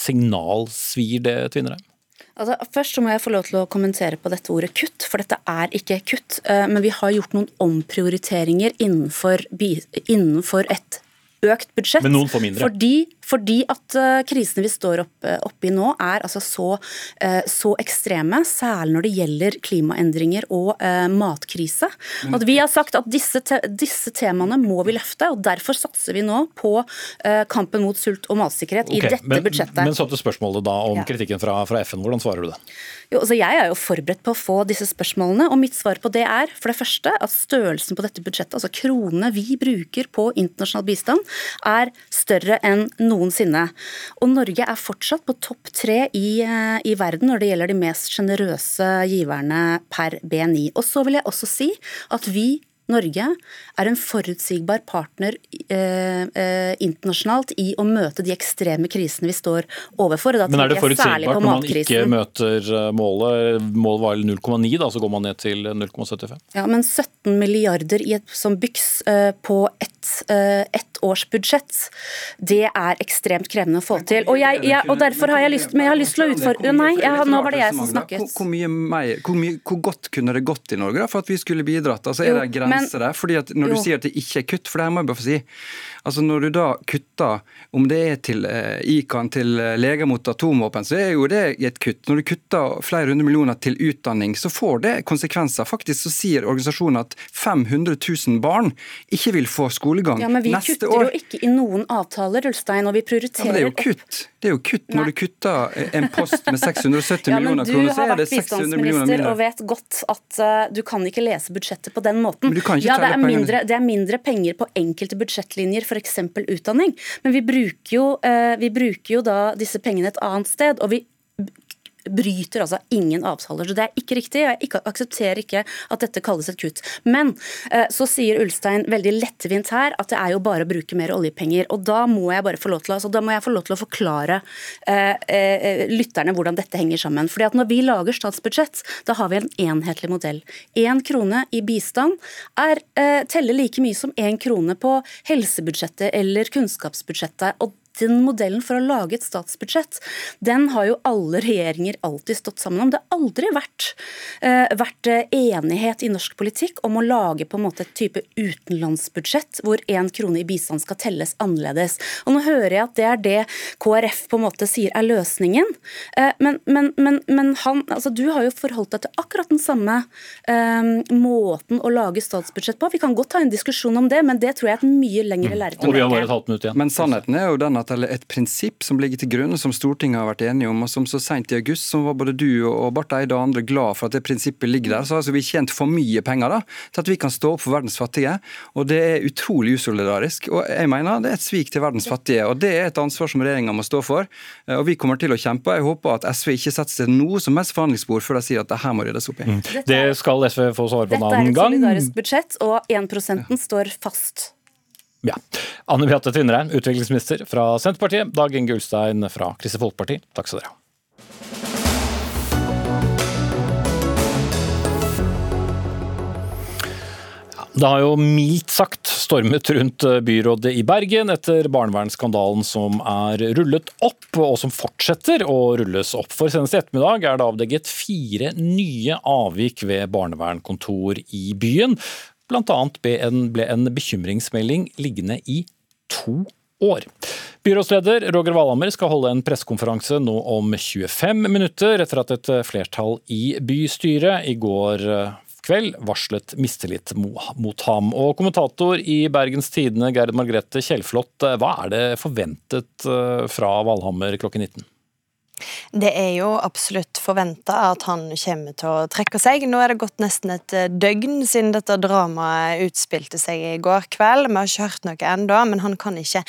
signal. Svir det, Tvinnereim? Altså, først så må jeg få lov til å kommentere på dette ordet kutt, for dette er ikke kutt. Men vi har gjort noen omprioriteringer innenfor, innenfor et økt budsjett. Men noen får mindre? Fordi fordi at uh, krisene vi står opp, uh, oppe i nå er altså så, uh, så, ekstreme, særlig når det gjelder klimaendringer og matkrise. Mm. At vi har sagt at disse, te disse, temaene må vi løfte, og derfor satser vi nå på kampen mot sult og matsikkerhet okay, i dette men, budsjettet. Men så til spørsmålet da om ja. kritikken fra, fra, FN. Hvordan svarer du det? Jo, altså Jeg er jo forberedt på å få disse spørsmålene, og mitt svar på det er for det første at størrelsen på dette budsjettet, altså kronene vi bruker på internasjonal bistand, er større enn noen noensinne. Og Norge er fortsatt på topp tre i, eh, i verden når det gjelder de mest sjenerøse giverne per BNI. Og så vil jeg også si at vi Norge er en forutsigbar partner eh, eh, internasjonalt i å møte de ekstreme krisene vi står overfor. Men er det forutsigbart når man ikke møter eh, målet? Målet var 0,9, da, så går man ned til 0,75? Ja, men 17 milliarder i et, som byks eh, på ett, eh, ett års budsjett, det er ekstremt krevende å få til. Og, jeg, jeg, og derfor har jeg lyst, men jeg har lyst til å utfordre Nei, jeg, nå var det jeg som snakket. Hvor, hvor, mer, hvor, mye, hvor, godt kunne det gått i Norge da, for at vi skulle bidratt? Altså, er det grenser grense der. fordi at Når jo. du sier at det ikke er kutt, for det her må jeg bare få si altså Når du da kutter, om det er til eh, ICAN, til eh, leger mot atomvåpen, så er jo det et kutt. Når du kutter flere hundre millioner til utdanning, så får det konsekvenser. Faktisk så sier organisasjonen at 500 000 barn ikke vil få skolegang ja, men vi neste kutter jo ikke i noen avtaler, Ulstein, og vi prioriterer ja, men det er jo kutt. Det er jo kutt Nei. når du kutter en post med 670 ja, millioner kroner, så er det 600 millioner mindre. Du har vært bistandsminister og vet godt at uh, du kan ikke lese budsjettet på den måten. Ja, det er, mindre, det er mindre penger på enkelte budsjettlinjer, f.eks. utdanning. Men vi bruker, jo, uh, vi bruker jo da disse pengene et annet sted. og vi bryter altså ingen avtaler. Så det er ikke riktig. Jeg ikke, aksepterer ikke at dette kalles et kutt. Men eh, så sier Ulstein veldig lettvint her at det er jo bare å bruke mer oljepenger. Og da må jeg bare få lov til, altså, da må jeg få lov til å forklare eh, eh, lytterne hvordan dette henger sammen. Fordi at når vi lager statsbudsjett, da har vi en enhetlig modell. Én krone i bistand er, eh, teller like mye som én krone på helsebudsjettet eller kunnskapsbudsjettet. og den modellen for å lage et statsbudsjett, den har jo alle regjeringer alltid stått sammen om. Det har aldri vært, uh, vært eh, enighet i norsk politikk om å lage på en måte et type utenlandsbudsjett hvor én krone i bistand skal telles annerledes. Og Nå hører jeg at det er det KrF på en måte sier er løsningen. Uh, men, men, men, men han, altså, du har jo forholdt deg til akkurat den samme uh, måten å lage statsbudsjett på. Vi kan godt ta en diskusjon om det, men det tror jeg er et mye lengre lerret å leke. Men sannheten er jo den at et prinsipp som ligger til grunn, som Stortinget har vært enige om, og som så sent i august som var både du og Barth Eide og andre glad for at det prinsippet ligger der. Så har altså vi tjent for mye penger da, til at vi kan stå opp for verdens fattige. Og det er utrolig usolidarisk. Og jeg mener det er et svik til verdens fattige. Og det er et ansvar som regjeringa må stå for. Og vi kommer til å kjempe. Jeg håper at SV ikke setter seg noe som helst forhandlingsbord før de sier at det her må ryddes opp i. Mm. Det skal SV få svare på en annen gang. Dette er et solidarisk budsjett, og 1% står fast. Ja. Anne Beate Tvinnereim, utviklingsminister fra Senterpartiet. Dag Inge Ulstein fra Kristelig Folkeparti. Takk skal dere ha. Det har jo mildt sagt stormet rundt byrådet i Bergen etter barnevernsskandalen som er rullet opp, og som fortsetter å rulles opp. For senest i ettermiddag er det avdekket fire nye avvik ved barnevernkontor i byen. Annet ble en, bekymringsmelding liggende i to år. Byrådsleder Roger Valhammer skal holde en pressekonferanse nå om 25 minutter, etter at et flertall i bystyret i går eh, kveld varslet mistillit mot ham. Og kommentator i Bergens Tidende, Gerd Margrethe Kjellflot, eh, hva er det forventet eh, fra Valhammer klokken 19? Det er jo absolutt forventa at han kommer til å trekke seg. Nå er det gått nesten et eh, døgn siden dette dramaet utspilte seg i går kveld. Vi har ikke hørt noe ennå, men han kan ikke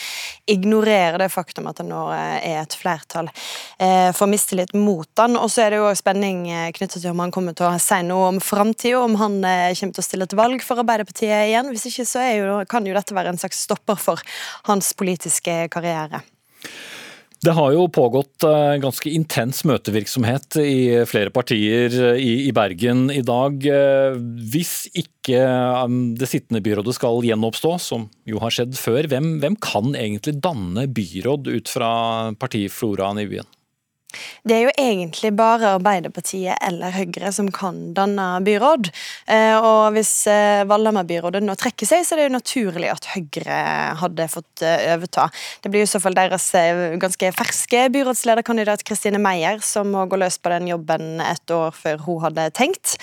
ignorere det faktum at det nå eh, er et flertall eh, for mistillit mot han. Og så er det jo spenning knyttet til om han kommer til å si noe om framtida, om han kommer til å stille et valg for Arbeiderpartiet igjen. Hvis ikke så jo, kan jo dette være en slags stopper for hans politiske karriere. Det har jo pågått eh, ganske intens møtevirksomhet i flere partier eh, i, Bergen i dag. Eh, hvis ikke um, det sittende byrådet skal gjenoppstå, som jo har skjedd før, hvem, hvem kan egentlig danne byråd ut fra partifloraen i byen? Det er jo egentlig bare Arbeiderpartiet eller Høyre som kan danne byråd. Eh, og hvis eh, Valhammer-byrådet nå trekker seg, så er det jo naturlig at Høyre hadde fått eh, overta. Det blir i så fall deres ganske ferske byrådslederkandidat Kristine Meyer som må gå løs på den jobben et år før hun hadde tenkt.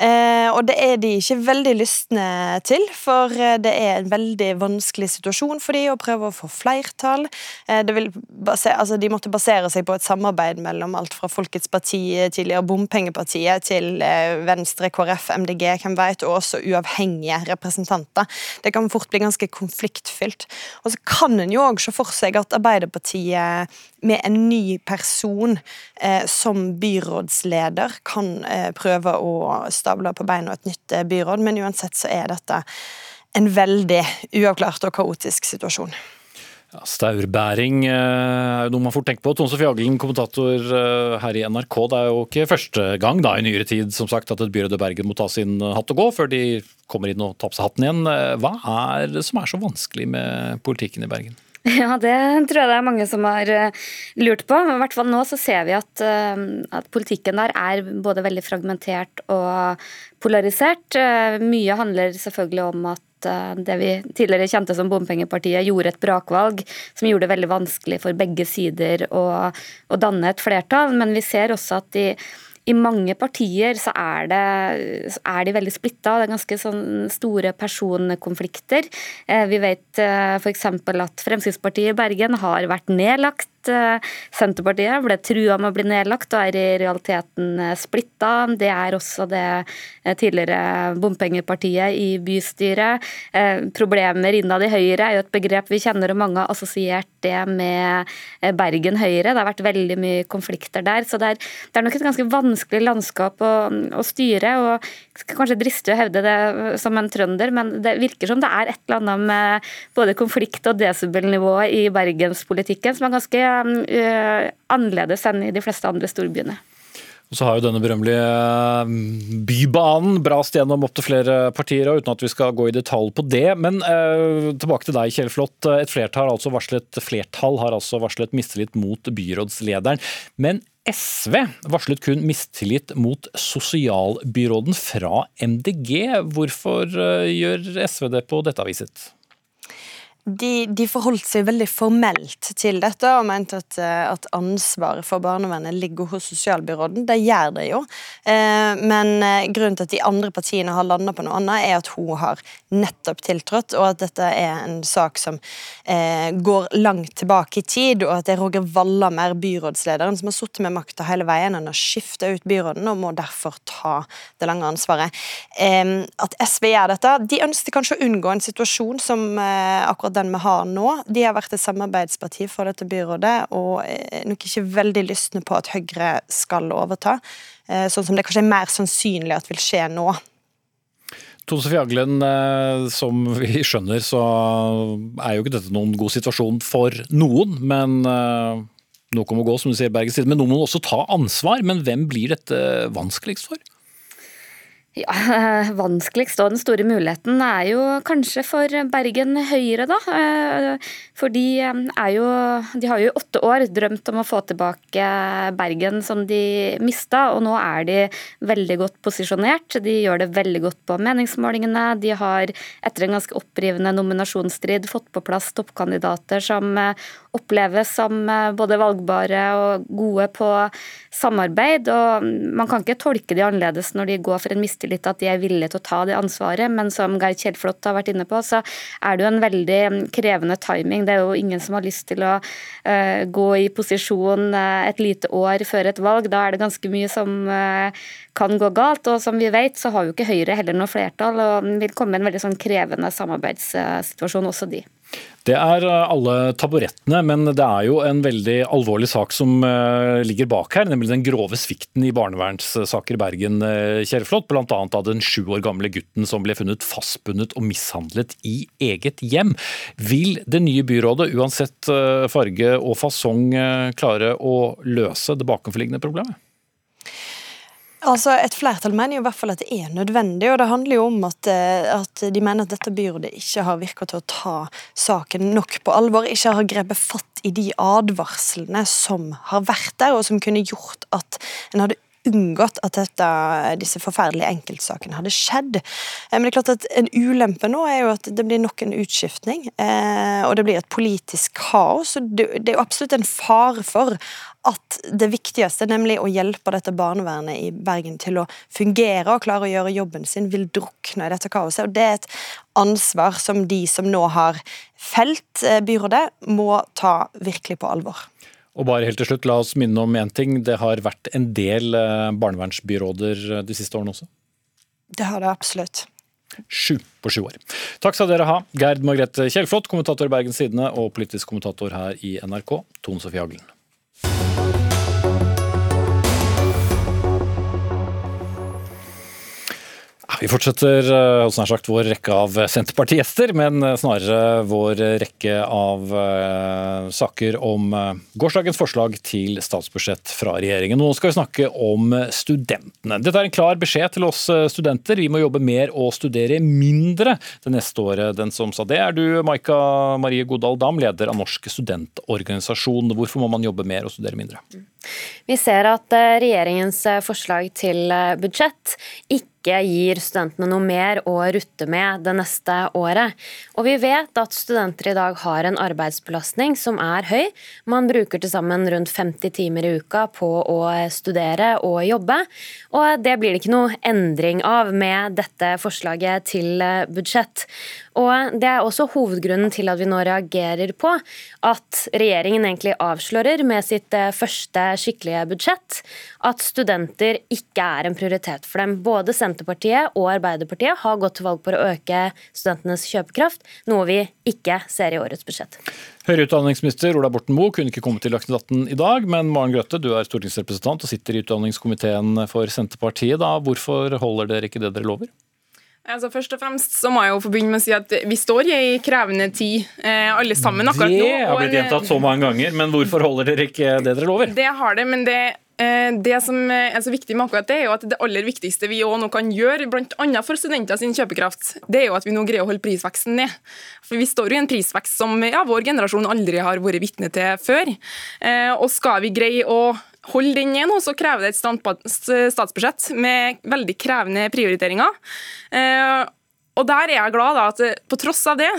Og det er de ikke veldig lystne til, for det er en veldig vanskelig situasjon for de å prøve å få flertall. Basere, altså de måtte basere seg på et samarbeid mellom alt fra Folkets Parti, tidligere Bompengepartiet, til eh, Venstre, KrF, MDG, hvem vet, og også uavhengige representanter. Det kan fort bli ganske konfliktfylt. Og så kan en jo òg se for seg at Arbeiderpartiet med en ny person eh, som byrådsleder kan eh, prøve å stable på beina et nytt eh, byråd, men uansett så er dette en veldig uavklart og kaotisk situasjon. Ja, staurbæring eh, er jo noe man fort tenker på. Tone Sofie Aglen, kommentator eh, her i NRK. Det er jo ikke første gang da i nyere tid som sagt, at et byråd i Bergen må ta sin hatt og gå før de kommer inn og tar på seg hatten igjen. Hva er det som er så vanskelig med politikken i Bergen? Ja, det tror jeg det er mange som har eh, lurt på. I hvert fall nå så ser vi at, eh, at, politikken der er både veldig fragmentert og polarisert. Eh, mye handler selvfølgelig om at det vi tidligere kjente som Bompengepartiet, gjorde et brakvalg som gjorde det veldig vanskelig for begge sider å, å danne et flertall. Men vi ser også at de i mange partier så er, det, er de veldig splitta. Det er ganske sånn store personkonflikter. Eh, vi vet eh, f.eks. at Fremskrittspartiet i Bergen har vært nedlagt Eh, Senterpartiet ble trua med å bli nedlagt og er i realiteten eh, splitta. Det er også det eh, tidligere bompengepartiet i bystyret. Problemer innad i Høyre er jo et begrep vi kjenner, og mange har assosiert det med Bergen Høyre. Det har vært veldig mye konflikter der. Så det er, det er nok et ganske vanskelig landskap å, å styre. og jeg skal kanskje driste å hevde det som en trønder, men det virker som det er et eller annet med både konflikt- og desibelnivået i bergenspolitikken som er ganske annerledes enn i de fleste andre storbyene. Og så har jo denne berømmelige eh, Bybanen brast gjennom opp til flere partier, og uten at vi skal gå i detalj på det. Men eh, tilbake til deg, Kjell Flått. Et flertall har altså varslet, flertall har altså varslet mistillit mot byrådslederen. Men SV varslet kun mistillit mot sosialbyråden fra MDG. Hvorfor eh, gjør SV det på dette viset? De, de, forholdt seg veldig formelt til dette og mente at, eh, at ansvaret for barnevernet ligger hos sosialbyråden. Det gjør det jo. Eh, men eh, grunnen til at de andre partiene har landa på noe annet, er at hun har nettopp tiltrådt, og at dette er en sak som går langt tilbake i tid, og at det er Roger Wallamer, byrådslederen, som har sittet med makta hele veien. Han har skifta ut byråden og må derfor ta det lange ansvaret. At SV gjør dette De ønsket kanskje å unngå en situasjon som akkurat den vi har nå. De har vært et samarbeidsparti for dette byrådet og er nok ikke veldig lystne på at Høyre skal overta, eh, sånn som det kanskje er mer sannsynlig at vil skje nå. Tone Sofie Aglen, eh, som vi skjønner så er jo ikke dette noen god situasjon for noen. Men eh, noe må gå, som du sier, Bergens Tidende. Men noen må også ta ansvar. Men hvem blir dette vanskeligst for? Ja, Vanskeligst og den store muligheten er jo kanskje for Bergen Høyre, da. Eh, for de, er jo, de har jo i åtte år drømt om å få tilbake Bergen som de mista, og nå er de veldig godt posisjonert. De gjør det veldig godt på meningsmålingene. De har etter en ganske opprivende nominasjonsstrid fått på plass toppkandidater som eh, oppleves som både valgbare og gode på samarbeid. og Man kan ikke tolke de annerledes når de går for en mistillit mistillit at de er villige til å ta det ansvaret. Men som Geir Kjellflot har vært inne på, så er det jo en veldig krevende timing. Det er jo ingen som har lyst til å uh, gå i posisjon uh, et lite år før et valg. Da er det ganske mye som uh, kan gå galt. Og som vi vet, så har jo ikke Høyre heller noe flertall, og vil komme en veldig sånn krevende samarbeidssituasjon, også de. Det er eh, alle taburettene, men det er jo en veldig alvorlig sak som eh, ligger bak her, nemlig den grove svikten i barnevernssaker i Bergen, Kjerreflot. Kjærflot. Bl.a. av den sju år gamle gutten som ble funnet fastbundet og mishandlet i eget hjem. Vil det nye byrådet, uansett farge og fasong, klare å løse det bakenforliggende problemet? Altså, Et flertall mener jo i hvert fall at det er nødvendig, og det handler jo om at, eh, at de mener at dette byrådet ikke har virka til å ta saken nok på alvor, ikke har grepet fatt i de advarslene som har vært der, og som kunne gjort at en hadde unngått at dette, disse forferdelige enkeltsakene hadde skjedd. Eh, men det er klart at en ulempe nå er jo at det blir nok en utskiftning, eh, og det blir et politisk kaos. og Det er jo absolutt en fare for at det viktigste, nemlig å hjelpe dette barnevernet i Bergen til å fungere og klare å gjøre jobben sin, vil drukne i dette kaoset. Og Det er et ansvar som de som nå har felt eh, byrådet, må ta virkelig på alvor. Og bare helt til slutt, La oss minne om én ting. Det har vært en del eh, barnevernsbyråder eh, de siste årene også? Det har det absolutt. Sju på sju år. Takk skal dere ha, Gerd Margrethe Kjellflot, kommentator i Bergens Tidende, og politisk kommentator her i NRK, Tone Sofie Haglen. Vi fortsetter eh, hos nær sagt vår rekke av Senterparti-gjester, men eh, snarere vår rekke av saker om gårsdagens forslag til statsbudsjett fra regjeringen. Nå skal vi snakke om studentene. Dette er en klar beskjed til oss studenter. Vi må jobbe mer og studere mindre det neste året. Den som sa det er du, Maika Marie Godal Dam, leder av Norsk studentorganisasjon. Hvorfor må man jobbe mer og studere mindre? Vi ser at regjeringens forslag til budsjett ikke ikke gir studentene noe mer å rutte med det neste året. Og vi vet at studenter i dag har en arbeidsbelastning som er høy. Man bruker til sammen rundt 50 timer i uka på å studere og jobbe. Og det blir det ikke noe endring av med dette forslaget til budsjett. Og Det er også hovedgrunnen til at vi nå reagerer på at regjeringen egentlig avslører med sitt eh, første skikkelige budsjett at studenter ikke er en prioritet for dem. Både Senterpartiet og Arbeiderpartiet har gått til valg på å øke studentenes kjøpekraft, noe vi ikke ser i årets budsjett. Høyere utdanningsminister Ola Borten Moe kunne ikke komme til Dagsnytt 18 i dag, men Maren Grøtte, du er stortingsrepresentant og sitter i utdanningskomiteen for Senterpartiet. Da. Hvorfor holder dere ikke det dere lover? Altså, først og fremst så må jeg jo få begynne med å si at Vi står i ei krevende tid, eh, alle sammen akkurat nå. Det har blitt gjentatt så mange ganger, men hvorfor holder dere ikke det dere lover? Det har det, men det, eh, det som er så viktig med akkurat det, er jo at det aller viktigste vi nå kan gjøre, bl.a. for studenter sin kjøpekraft, det er jo at vi nå greier å holde prisveksten ned. For Vi står jo i en prisvekst som ja, vår generasjon aldri har vært vitne til før. Eh, og skal vi greie å holde den ned nå, så krever det et statsbudsjett med veldig krevende prioriteringer. Eh, Og der er jeg glad da, at på tross av det,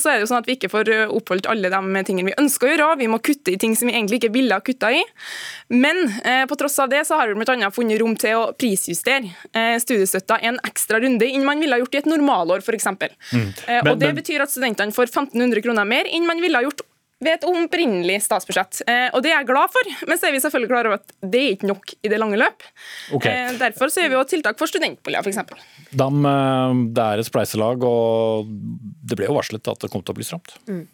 så er det jo sånn at vi ikke får oppholdt alle de tingene vi ønsker å gjøre. Vi må kutte i ting som vi egentlig ikke ville ha kutta i. Men på tross av det så har vi bl.a. funnet rom til å prisjustere studiestøtta en ekstra runde enn man ville ha gjort i et normalår, f.eks. Mm. Og det betyr at studentene får 1500 kroner mer enn man ville ha gjort ved et opprinnelig statsbudsjett. Eh, og Det er jeg glad for, men så er vi selvfølgelig klar over at det er ikke nok i det lange løp. Okay. Eh, derfor så gjør vi også tiltak for studentboliger, f.eks. Dam, eh, det er et spleiselag, og det ble jo varslet at det kom til å bli stramt. Mm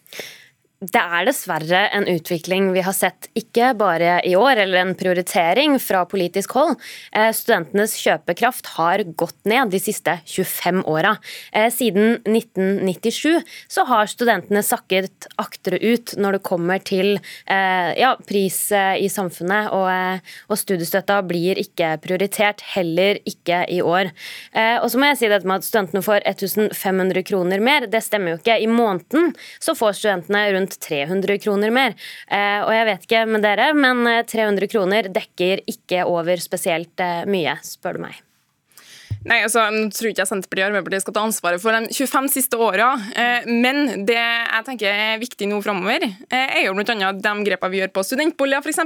det er dessverre en utvikling vi har sett ikke bare i år, eller en prioritering fra politisk hold. Eh, studentenes kjøpekraft har gått ned de siste 25 åra. Eh, siden 1997 så har studentene sakket akterut når det kommer til eh, ja, pris i samfunnet, og, og studiestøtta blir ikke prioritert, heller ikke i år. Og så må jeg si dette med at studentene får 1500 kroner mer, det stemmer jo ikke. I måneden så får studentene rundt rundt 300 kroner mer. Eh, og jeg vet ikke med dere, men 300 eh, kroner dekker ikke over spesielt eh, mye, spør du meg. Nei, altså, Nå tror ikke Senterpartiet og Arbeiderpartiet skal ta ansvaret for de 25 siste åra, eh, men det jeg tenker er viktig nå framover, eh, er jo bl.a. de grepene vi gjør på studentboliger, f.eks.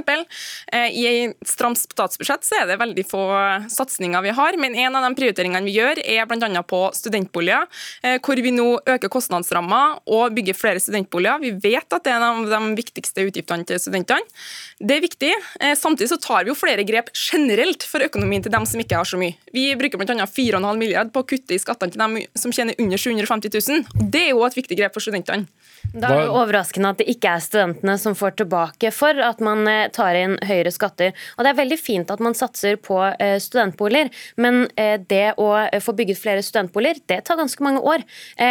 Eh, I et stramt statsbudsjett så er det veldig få satsinger vi har, men en av de prioriteringene vi gjør, er bl.a. på studentboliger, hvor vi nå øker kostnadsramma og bygger flere studentboliger. Vi vet at det er en av de viktigste utgiftene til studentene. Det er viktig. Samtidig så tar vi jo flere grep generelt for økonomien til dem som ikke har så mye. Vi bruker blant annet 4,5 milliard på å kutte i skattene til dem som tjener under 750 000. Det er jo et viktig grep for studentene. Da er det overraskende at det ikke er studentene som får tilbake for at man eh, tar inn høyere skatter. Og Det er veldig fint at man satser på eh, studentboliger, men eh, det å få bygget flere studentboliger, det tar ganske mange år.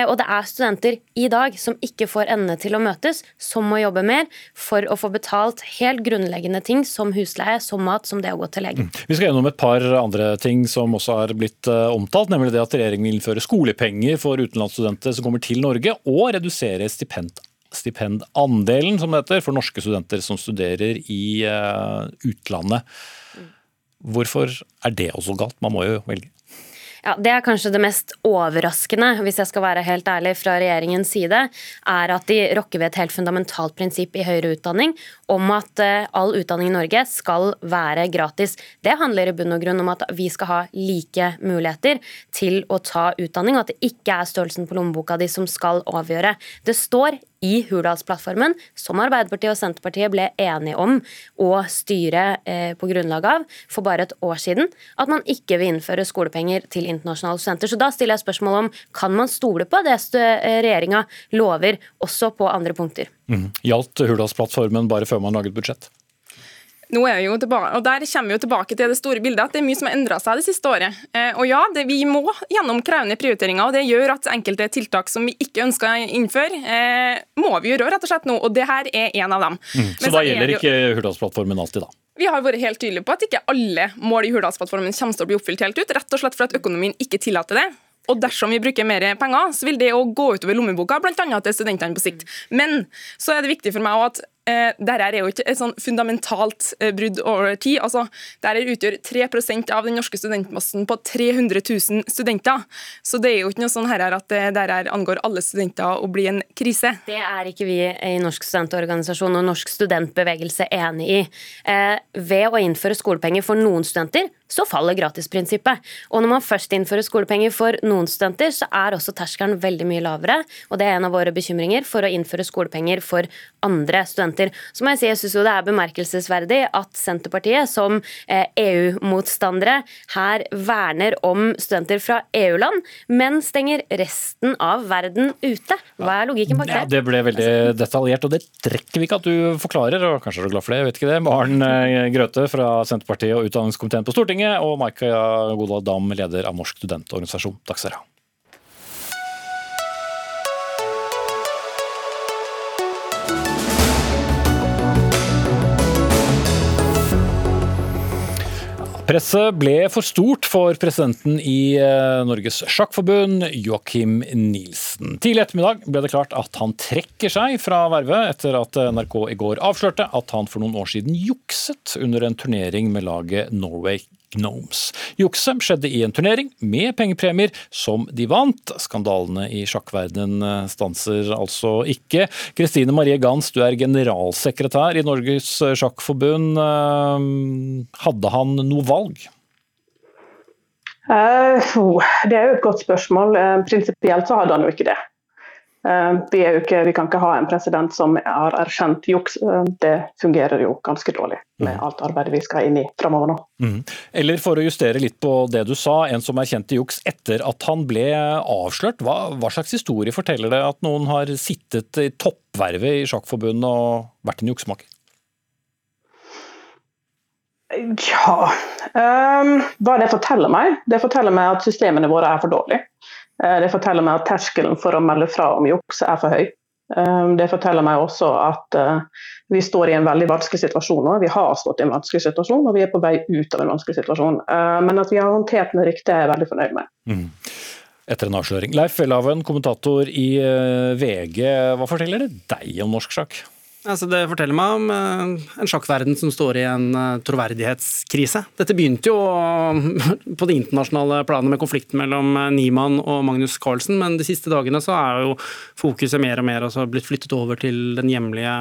Og det er studenter i dag som ikke får endene til å møtes, som må jobbe mer for å få betalt helt grunnleggende ting som husleie, som mat, som det å gå til legen. Vi skal gjennom et par andre ting som også har blitt omtalt, nemlig det at regjeringen vil innføre skolepenger for utenlandsstudenter som kommer til Norge, og redusere stipend stipendandelen som det heter, for norske studenter som studerer i uh, utlandet. Hvorfor er det også galt? Man må jo velge. Ja, Det er kanskje det mest overraskende, hvis jeg skal være helt ærlig, fra regjeringens side, er at de rokker ved et helt fundamentalt prinsipp i høyere utdanning om at eh, all utdanning i Norge skal være gratis. Det handler i bunn og grunn om at vi skal ha like muligheter til å ta utdanning, og at det ikke er størrelsen på lommeboka di som skal avgjøre. Det står i Hurdalsplattformen, som Arbeiderpartiet og Senterpartiet ble enige om å styre eh, på grunnlag av for bare et år siden, at man ikke vil innføre skolepenger til internasjonale studenter. Så da stiller jeg spørsmål om kan man stole på det eh, regjeringa lover, også på andre punkter. Mm. Gjaldt Hurdalsplattformen bare før man laget budsjett? Nå er vi jo tilbake, og Der kommer vi jo tilbake til det store bildet, at det er mye som har endra seg det siste året. Eh, og ja, det, Vi må gjennom krevende prioriteringer, og det gjør at enkelte tiltak som vi ikke ønsker å innføre, eh, må vi gjøre rett og slett nå. og det her er en av dem. Mm. Så, så da gjelder ikke Hurdalsplattformen alltid, da? Vi har vært helt tydelige på at ikke alle mål i Hurdalsplattformen kommer til å bli oppfylt helt ut, rett og slett for at økonomien ikke tillater det. Og dersom vi bruker mer penger, så vil det å gå utover lommeboka, bl.a. til studentene på sikt. Men så er det viktig for meg at eh, dette er jo ikke et sånn fundamentalt eh, brudd over tid. Altså, dette utgjør 3% av den norske studentmassen på 300 000 studenter. Så det er jo ikke noe sånn her at dette angår alle studenter å bli en krise. Det er ikke vi i Norsk studentorganisasjon og Norsk studentbevegelse enig i. Eh, ved å innføre skolepenger for noen studenter, så faller gratisprinsippet. Og når man først innfører skolepenger for noen studenter, så er også terskelen veldig mye lavere. Og det er en av våre bekymringer for å innføre skolepenger for andre studenter. Så må jeg si jeg syns det er bemerkelsesverdig at Senterpartiet som EU-motstandere eh, e her verner om studenter fra EU-land, men stenger resten av verden ute. Hva er logikken bak det? Ja, det ble veldig detaljert, og det trekker vi ikke at du forklarer, og kanskje er du glad for det, jeg vet ikke det. Maren eh, Grøthe fra Senterpartiet og utdanningskomiteen på Stortinget Stortinget, og Maika Godal Dam, leder av Norsk studentorganisasjon. Takk skal dere ha. Presset ble for stort for presidenten i eh, Norges Sjakkforbund, Joakim Nielsen. Tidlig ettermiddag ble det klart at han trekker seg fra vervet, etter at NRK i går avslørte at han for noen år siden jukset under en turnering med laget Norway Gnomes. Jukset skjedde i en turnering med pengepremier som de vant. Skandalene i sjakkverdenen stanser altså ikke. Kristine Marie Gans, du er generalsekretær i Norges Sjakkforbund. Hadde han noe valg? Det er jo et godt spørsmål. Prinsipielt så hadde han jo ikke det. Eh, vi, ikke, vi, kan ikke ha en president som har erkjent juks. Eh, det fungerer jo ganske dårlig med mm. alt arbeidet vi skal inn i framover nå. Mm. Eller for å justere litt på det du sa, en som erkjente juks etter at han ble avslørt. Hva, hva slags historie forteller det at noen har sittet i toppvervet i Sjakkforbundet og vært en juksemaker? Ja um, Hva det forteller meg? Det forteller meg at systemene våre er for dårlige. Eh, det forteller meg at terskelen for å melde fra om juks er for høy. Eh, det forteller meg også at eh, vi står i en veldig vanskelig situasjon nå. Vi har stått i en vanskelig situasjon, og vi er på vei ut av en vanskelig situasjon. Men at vi har håndtert den riktig, er jeg veldig fornøyd med. Mm. Etter en avsløring. Leif Welhaven, kommentator i VG. Hva forteller det deg om norsk sjakk? Altså, det forteller meg om uh, en sjakkverden som står i en uh, troverdighetskrise. Dette begynte jo på det internasjonale planet med konflikten mellom Niemann og Magnus Carlsen, men de siste dagene så er jo fokuset mer og mer altså, blitt flyttet over til den hjemlige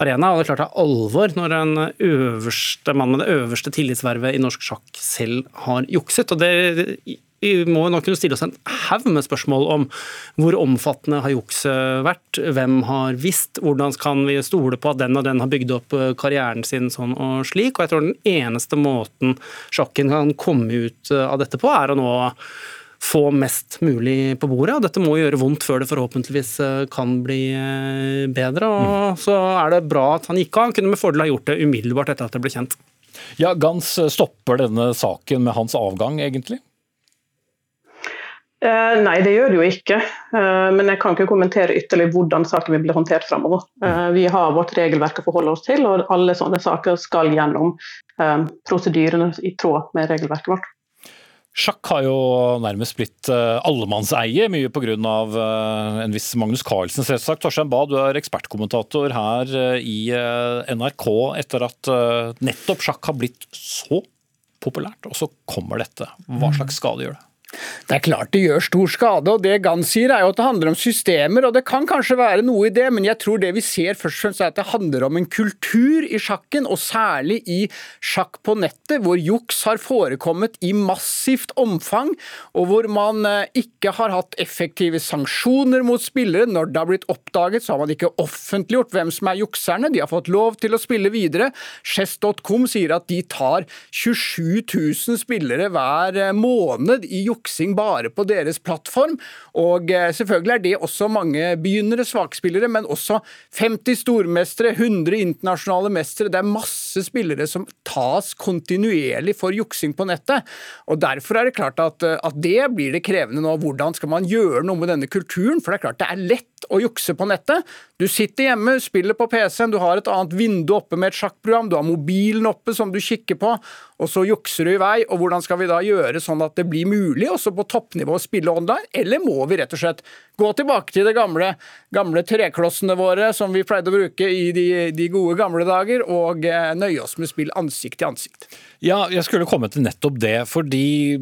arena. Og det er klart det er alvor når en øverste mann med det øverste tillitsvervet i norsk sjakk selv har jukset. og det vi må nok kunne stille oss en haug med spørsmål om hvor omfattende har jukset vært, hvem har visst, hvordan kan vi stole på at den og den har bygd opp eh, karrieren sin sånn og slik. Og jeg tror den eneste måten sjakken kan komme ut eh, av dette på, er å nå få mest mulig på bordet. og Dette må gjøre vondt før det forhåpentligvis eh, kan bli bedre. og mm. Så er det bra at han gikk av. Han kunne med fordel ha gjort det umiddelbart etter at det ble kjent. Ja, Gans stopper denne saken med hans avgang, egentlig? Eh, nei, det gjør det jo ikke. Eh, men jeg kan ikke kommentere ytterligere hvordan saken vil bli håndtert fremover. Eh, vi har vårt regelverk å forholde oss til, og alle sånne saker skal gjennom eh, prosedyrene i tråd med regelverket vårt. Sjakk har jo nærmest blitt allemannseie, mye pga. En viss Magnus Carlsen, selvsagt. Torstein Bae, du er ekspertkommentator her i NRK etter at nettopp sjakk har blitt så populært, og så kommer dette. Hva slags skade gjør det? Det er klart det gjør stor skade, og det Gann sier er jo at det handler om systemer, og det kan kanskje være noe i det, men jeg tror det vi ser først og fremst er at det handler om en kultur i sjakken, og særlig i sjakk på nettet, hvor juks har forekommet i massivt omfang, og hvor man eh, ikke har hatt effektive sanksjoner mot spillere. Når det har blitt oppdaget, så har man ikke offentliggjort hvem som er jukserne, de har fått lov til å spille videre. Chess.com sier at de tar 27 000 spillere hver eh, måned i juks juksing bare på deres plattform. Og eh, selvfølgelig er det også mange begynnere, svakspillere, men også 50 stormestere, 100 internasjonale mestere. Det er masse spillere som tas kontinuerlig for juksing på nettet. Og Derfor er det klart at, eh, at det blir det krevende nå. Hvordan skal man gjøre noe med denne kulturen? For det er klart det er lett å jukse på nettet. Du sitter hjemme, spiller på PC-en, du har et annet vindu oppe med et sjakkprogram, du har mobilen oppe som du kikker på, og så jukser du i vei. Og hvordan skal vi da gjøre sånn at det blir mulig også på toppnivå å spille online, eller må vi rett og slett gå tilbake til de gamle, gamle treklossene våre som vi pleide å bruke i de, de gode gamle dager, og eh, nøye oss med spill ansikt til ansikt? Ja, jeg skulle komme til nettopp det, fordi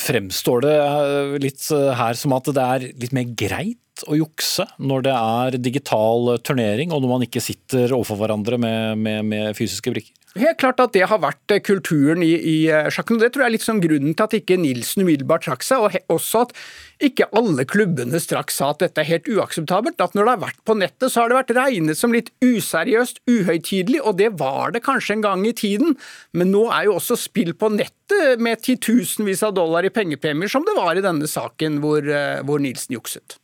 fremstår det eh, litt eh, her som at det er litt mer greit å jukse når det er digital turnering, og når man ikke sitter overfor hverandre med, med, med fysiske brikker? Helt klart at det har vært eh, kulturen i, i eh, sjakken. og Det tror jeg er litt sånn grunnen til at ikke Nilsen umiddelbart trakk seg, og også at ikke alle klubbene straks sa at dette er helt uakseptabelt. At når det har vært på nettet, så har det vært regnet som litt useriøst, uhøytidelig, og det var det kanskje en gang i tiden. Men nå er jo også spill på nettet med titusenvis av dollar i pengepremier, som det var i denne saken hvor, eh, hvor Nilsen jukset.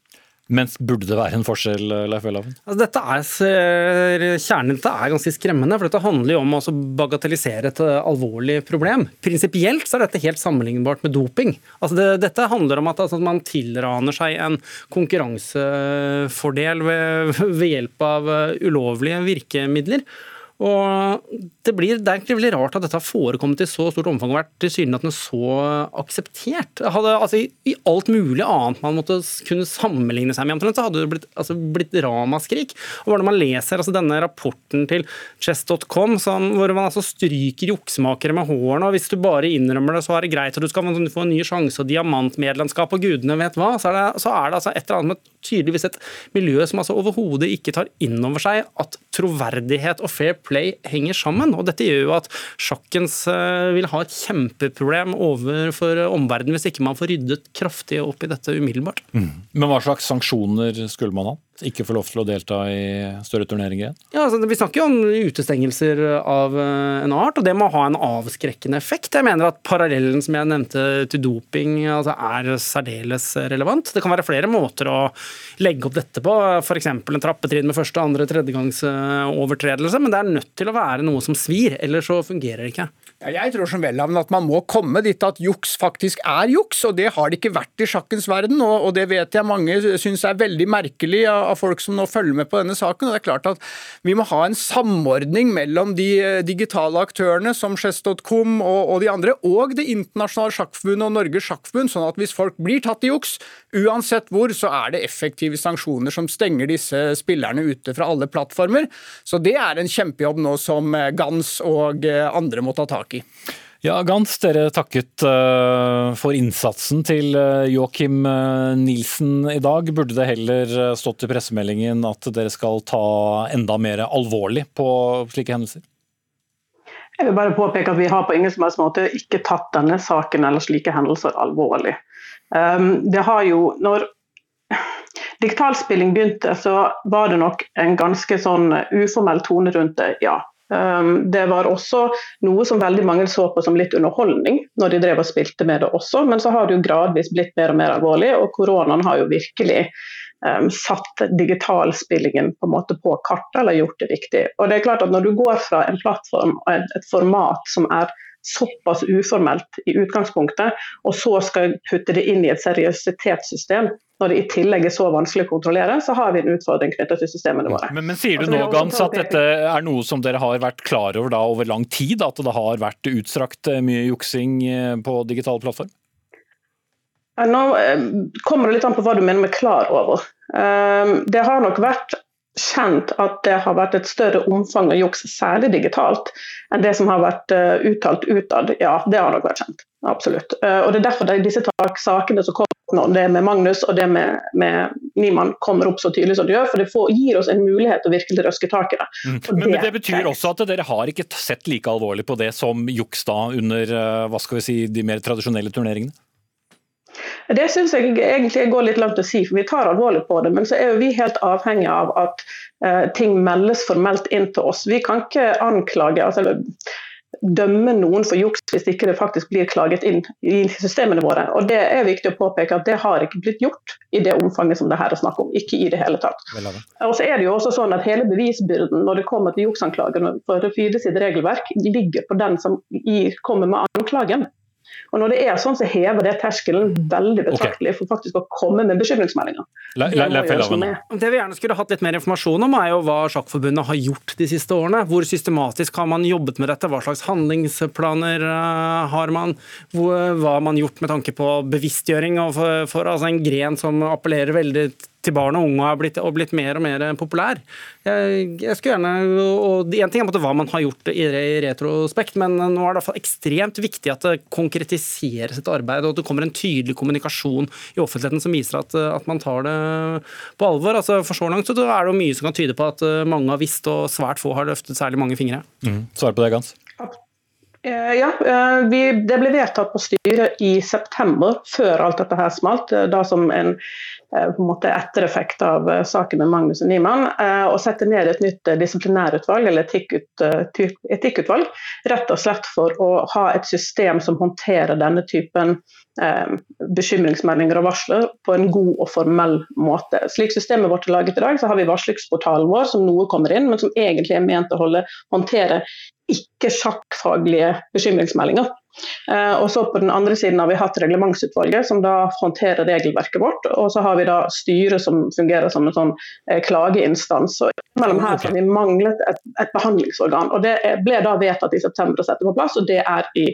Men burde det være en forskjell, Leif Welhaven? Altså, dette er, kjernen dette er ganske skremmende. for Dette handler jo om å bagatellisere et eh, alvorlig problem. Prinsipielt så er dette helt sammenlignbart med doping. Altså det, dette handler om at altså, man tilraner seg en konkurransefordel ved, ved hjelp av eh, ulovlige virkemidler. Og det, blir, det er egentlig veldig rart at dette har forekommet i så stort omfang og vært tilsynelatende så akseptert. Hadde, altså, i, alt mulig annet man måtte kunne sammenligne seg med, så hadde det blitt, altså, blitt ramaskrik. Og når man leser altså, denne rapporten til chess.com hvor man altså stryker juksemakere med hårene, og hvis du bare innrømmer det, så er det greit, og du skal få en ny sjanse og diamantmedlemskap og gudene vet hva, så er det, så er det altså et eller annet med tydeligvis et miljø som altså overhodet ikke tar inn over seg at troverdighet og fair play henger sammen. og Dette gjør jo at sjakkens eh, vil ha et kjempeproblem overfor omverdenen hvis ikke man får ryddet kraftig opp i dette umiddelbart. Mm. Men hva slags sanksjoner skulle man ha? Ikke får lov til å delta i større turneringer igjen? Ja, altså, Vi snakker jo om utestengelser av eh, en art, og det må ha en avskrekkende effekt. Jeg mener at parallellen som jeg nevnte til doping altså, er særdeles relevant. Det kan være flere måter å legge opp dette på, f.eks. en trappetrinn med første, andre, tredjegangsovertredelse, men det er nødt til å være noe som svir, ellers så fungerer det ikke. Ja, jeg tror som Welhaven at man må komme dit at juks faktisk er juks, og det har det ikke vært i sjakkens verden. Og, og det vet jeg mange syns er veldig merkelig av, folk som nå følger med på denne saken. og det er klart at Vi må ha en samordning mellom de eh, digitale aktørene som Chess.com og, og, de andre, og Det internasjonale sjakkforbundet og Norges sjakkforbund, sånn at hvis folk blir tatt i juks, uansett hvor, så er det effektive sanksjoner som stenger disse spillerne ute fra alle plattformer. Så det er en kjempejobb nå som eh, Gans og eh, andre må ta tak i. Ja, Gans, dere takket uh, for innsatsen til uh, Joakim uh, Nilsen i dag. Burde det heller stått i pressemeldingen at dere skal ta enda mer alvorlig på slike hendelser? Jeg vil bare påpeke at Vi har på ingen som helst måte ikke tatt denne saken eller slike hendelser alvorlig. Um, det har jo, når digitalspilling begynte, så var det nok en ganske sånn uformell tone rundt det, ja. Um, det var også noe som veldig mange så på som litt underholdning når de drev og spilte med det også, men så har det jo gradvis blitt mer og mer alvorlig, og koronaen har jo virkelig um, satt digitalspillingen på en måte på kartet, eller gjort det viktig. Og det er klart at Når du går fra en plattform og et format som er såpass uformelt i utgangspunktet, og så skal putte det inn i et seriøsitetssystem, når det i tillegg er så vanskelig å kontrollere, så har vi en utfordring knyttet til systemene våre. Men, men sier du altså, nå Gans, at dette er noe som dere har vært klar over da over lang tid? At det har vært utstrakt eh, mye juksing eh, på digital plattform? Nå eh, kommer det litt an på hva du mener med klar over. Det har nok vært kjent at det har vært et større omfang av juks, særlig digitalt, enn det som har vært uttalt utad. Ja, det har nok vært kjent. Absolutt. Og Det er derfor disse sakene som kommer det med Magnus og det med, med Niemann kommer opp så tydelig som det gjør. For det får, gir oss en mulighet til å virkelig røske tak i det. Mm. Men, det, men, det betyr også at dere har ikke sett like alvorlig på det som juks da under eh, hva skal vi si, de mer tradisjonelle turneringene? Det syns jeg egentlig går litt langt å si, for vi tar alvorlig på det. Men så er jo vi helt avhengig av at uh, ting meldes formelt inn til oss. Vi kan ikke anklage altså, dømme noen for juks hvis ikke det faktisk blir klaget inn i systemene våre. Og Det er viktig å påpeke at det har ikke blitt gjort i det omfanget som det her er snakk om. Ikke i det hele tatt. Og så er det jo også sånn at Hele bevisbyrden når det kommer til juksanklagene for fyde sitt regelverk, ligger på den som kommer med anklagen. Og Når det er sånn, så hever det terskelen veldig betraktelig for faktisk å komme med bekymringsmeldinger. Det vi gjerne skulle hatt litt mer informasjon om, er jo hva Sjakkforbundet har gjort de siste årene. Hvor systematisk har man jobbet med dette? Hva slags handlingsplaner eh, har man? Hva har man gjort med tanke på bevisstgjøring for, for altså en gren som appellerer veldig til barn og unge og blitt, og blitt mer og mer populær. Jeg, jeg skulle gjerne, og En ting er hva man har gjort i, i retrospekt, men nå er det i hvert fall ekstremt viktig at det konkretiseres et arbeid, og at det kommer en tydelig kommunikasjon i offentligheten som viser at, at man tar det på alvor. Altså, for så langt så er det mye som kan tyde på at mange har visst, og svært få har løftet særlig mange fingre. Mm. Svar på det, Gans. Eh, ja, eh, vi, Det ble vedtatt på styret i september, før alt dette her smalt. Eh, da som en Eh, på en måte ettereffekt av eh, saken med Magnus og Niemann, eh, å sette ned et nytt disiplinærutvalg, eller etikkutvalg, rett og slett for å ha et system som håndterer denne typen bekymringsmeldinger og varsler på en god og formell måte. Slik systemet vårt er laget i dag, så har vi varslingsportalen vår som noe kommer inn, men som egentlig er ment å holde, håndtere ikke sjakkfaglige bekymringsmeldinger. Eh, og så På den andre siden har vi hatt reglementsutvalget, som da håndterer regelverket vårt. Og så har vi da styret som fungerer som en sånn eh, klageinstans. Og mellom her har vi manglet et, et behandlingsorgan. og Det ble da vedtatt i september å sette på plass, og det er i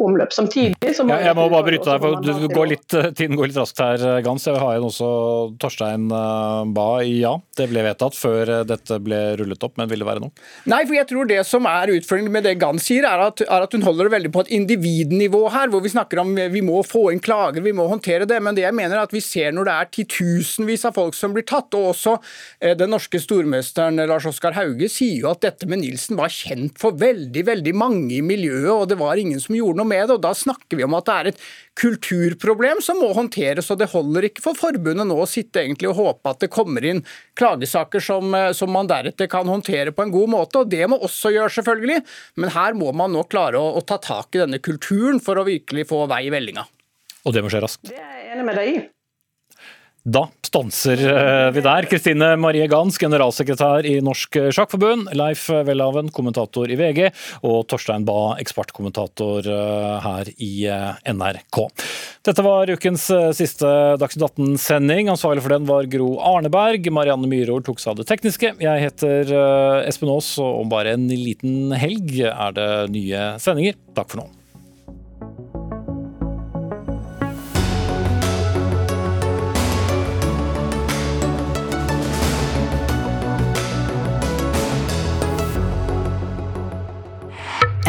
omløp. Samtidig så må ja, Jeg må bare bryte deg, for du går litt, tiden går litt raskt her, Gans. Jeg har en også Torstein ba ja, det ble vedtatt før dette ble rullet opp, men vil det være noe? Nei, for jeg tror det som er utfordringen med det Gans sier, er at, er at hun holder det veldig på et individnivå her, hvor vi snakker om vi må få inn klager, vi må håndtere det. Men det jeg mener er at vi ser når det er titusenvis av folk som blir tatt, og også eh, den norske stormesteren Lars Oskar Hauge sier jo at dette med Nilsen var kjent for veldig, veldig mange i miljøet, og det var ingen som gjorde noe med det. og Da snakker vi om at det er et kulturproblem som må håndteres. og Det holder ikke for forbundet nå å sitte egentlig og håpe at det kommer inn klagesaker som, eh, som, man deretter kan håndtere på en god måte. og Det må også gjøres, selvfølgelig. Men her må man nå klare å, å ta tak i denne kulturen for å virkelig få vei i vellinga. Og det må skje raskt. Det er jeg enig med deg i. Da stanser eh, vi der. Kristine Marie Gans, generalsekretær i Norsk Sjakkforbund. Leif Welhaven, kommentator i VG. Og Torstein Bae, ekspertkommentator eh, her i eh, NRK. Dette var ukens siste Dagsnytt 18-sending. Ansvarlig for den var Gro Arneberg. Marianne Myhrol tok seg av det tekniske. Jeg heter Espen Aas, og om bare en liten helg er det nye sendinger. Takk for nå.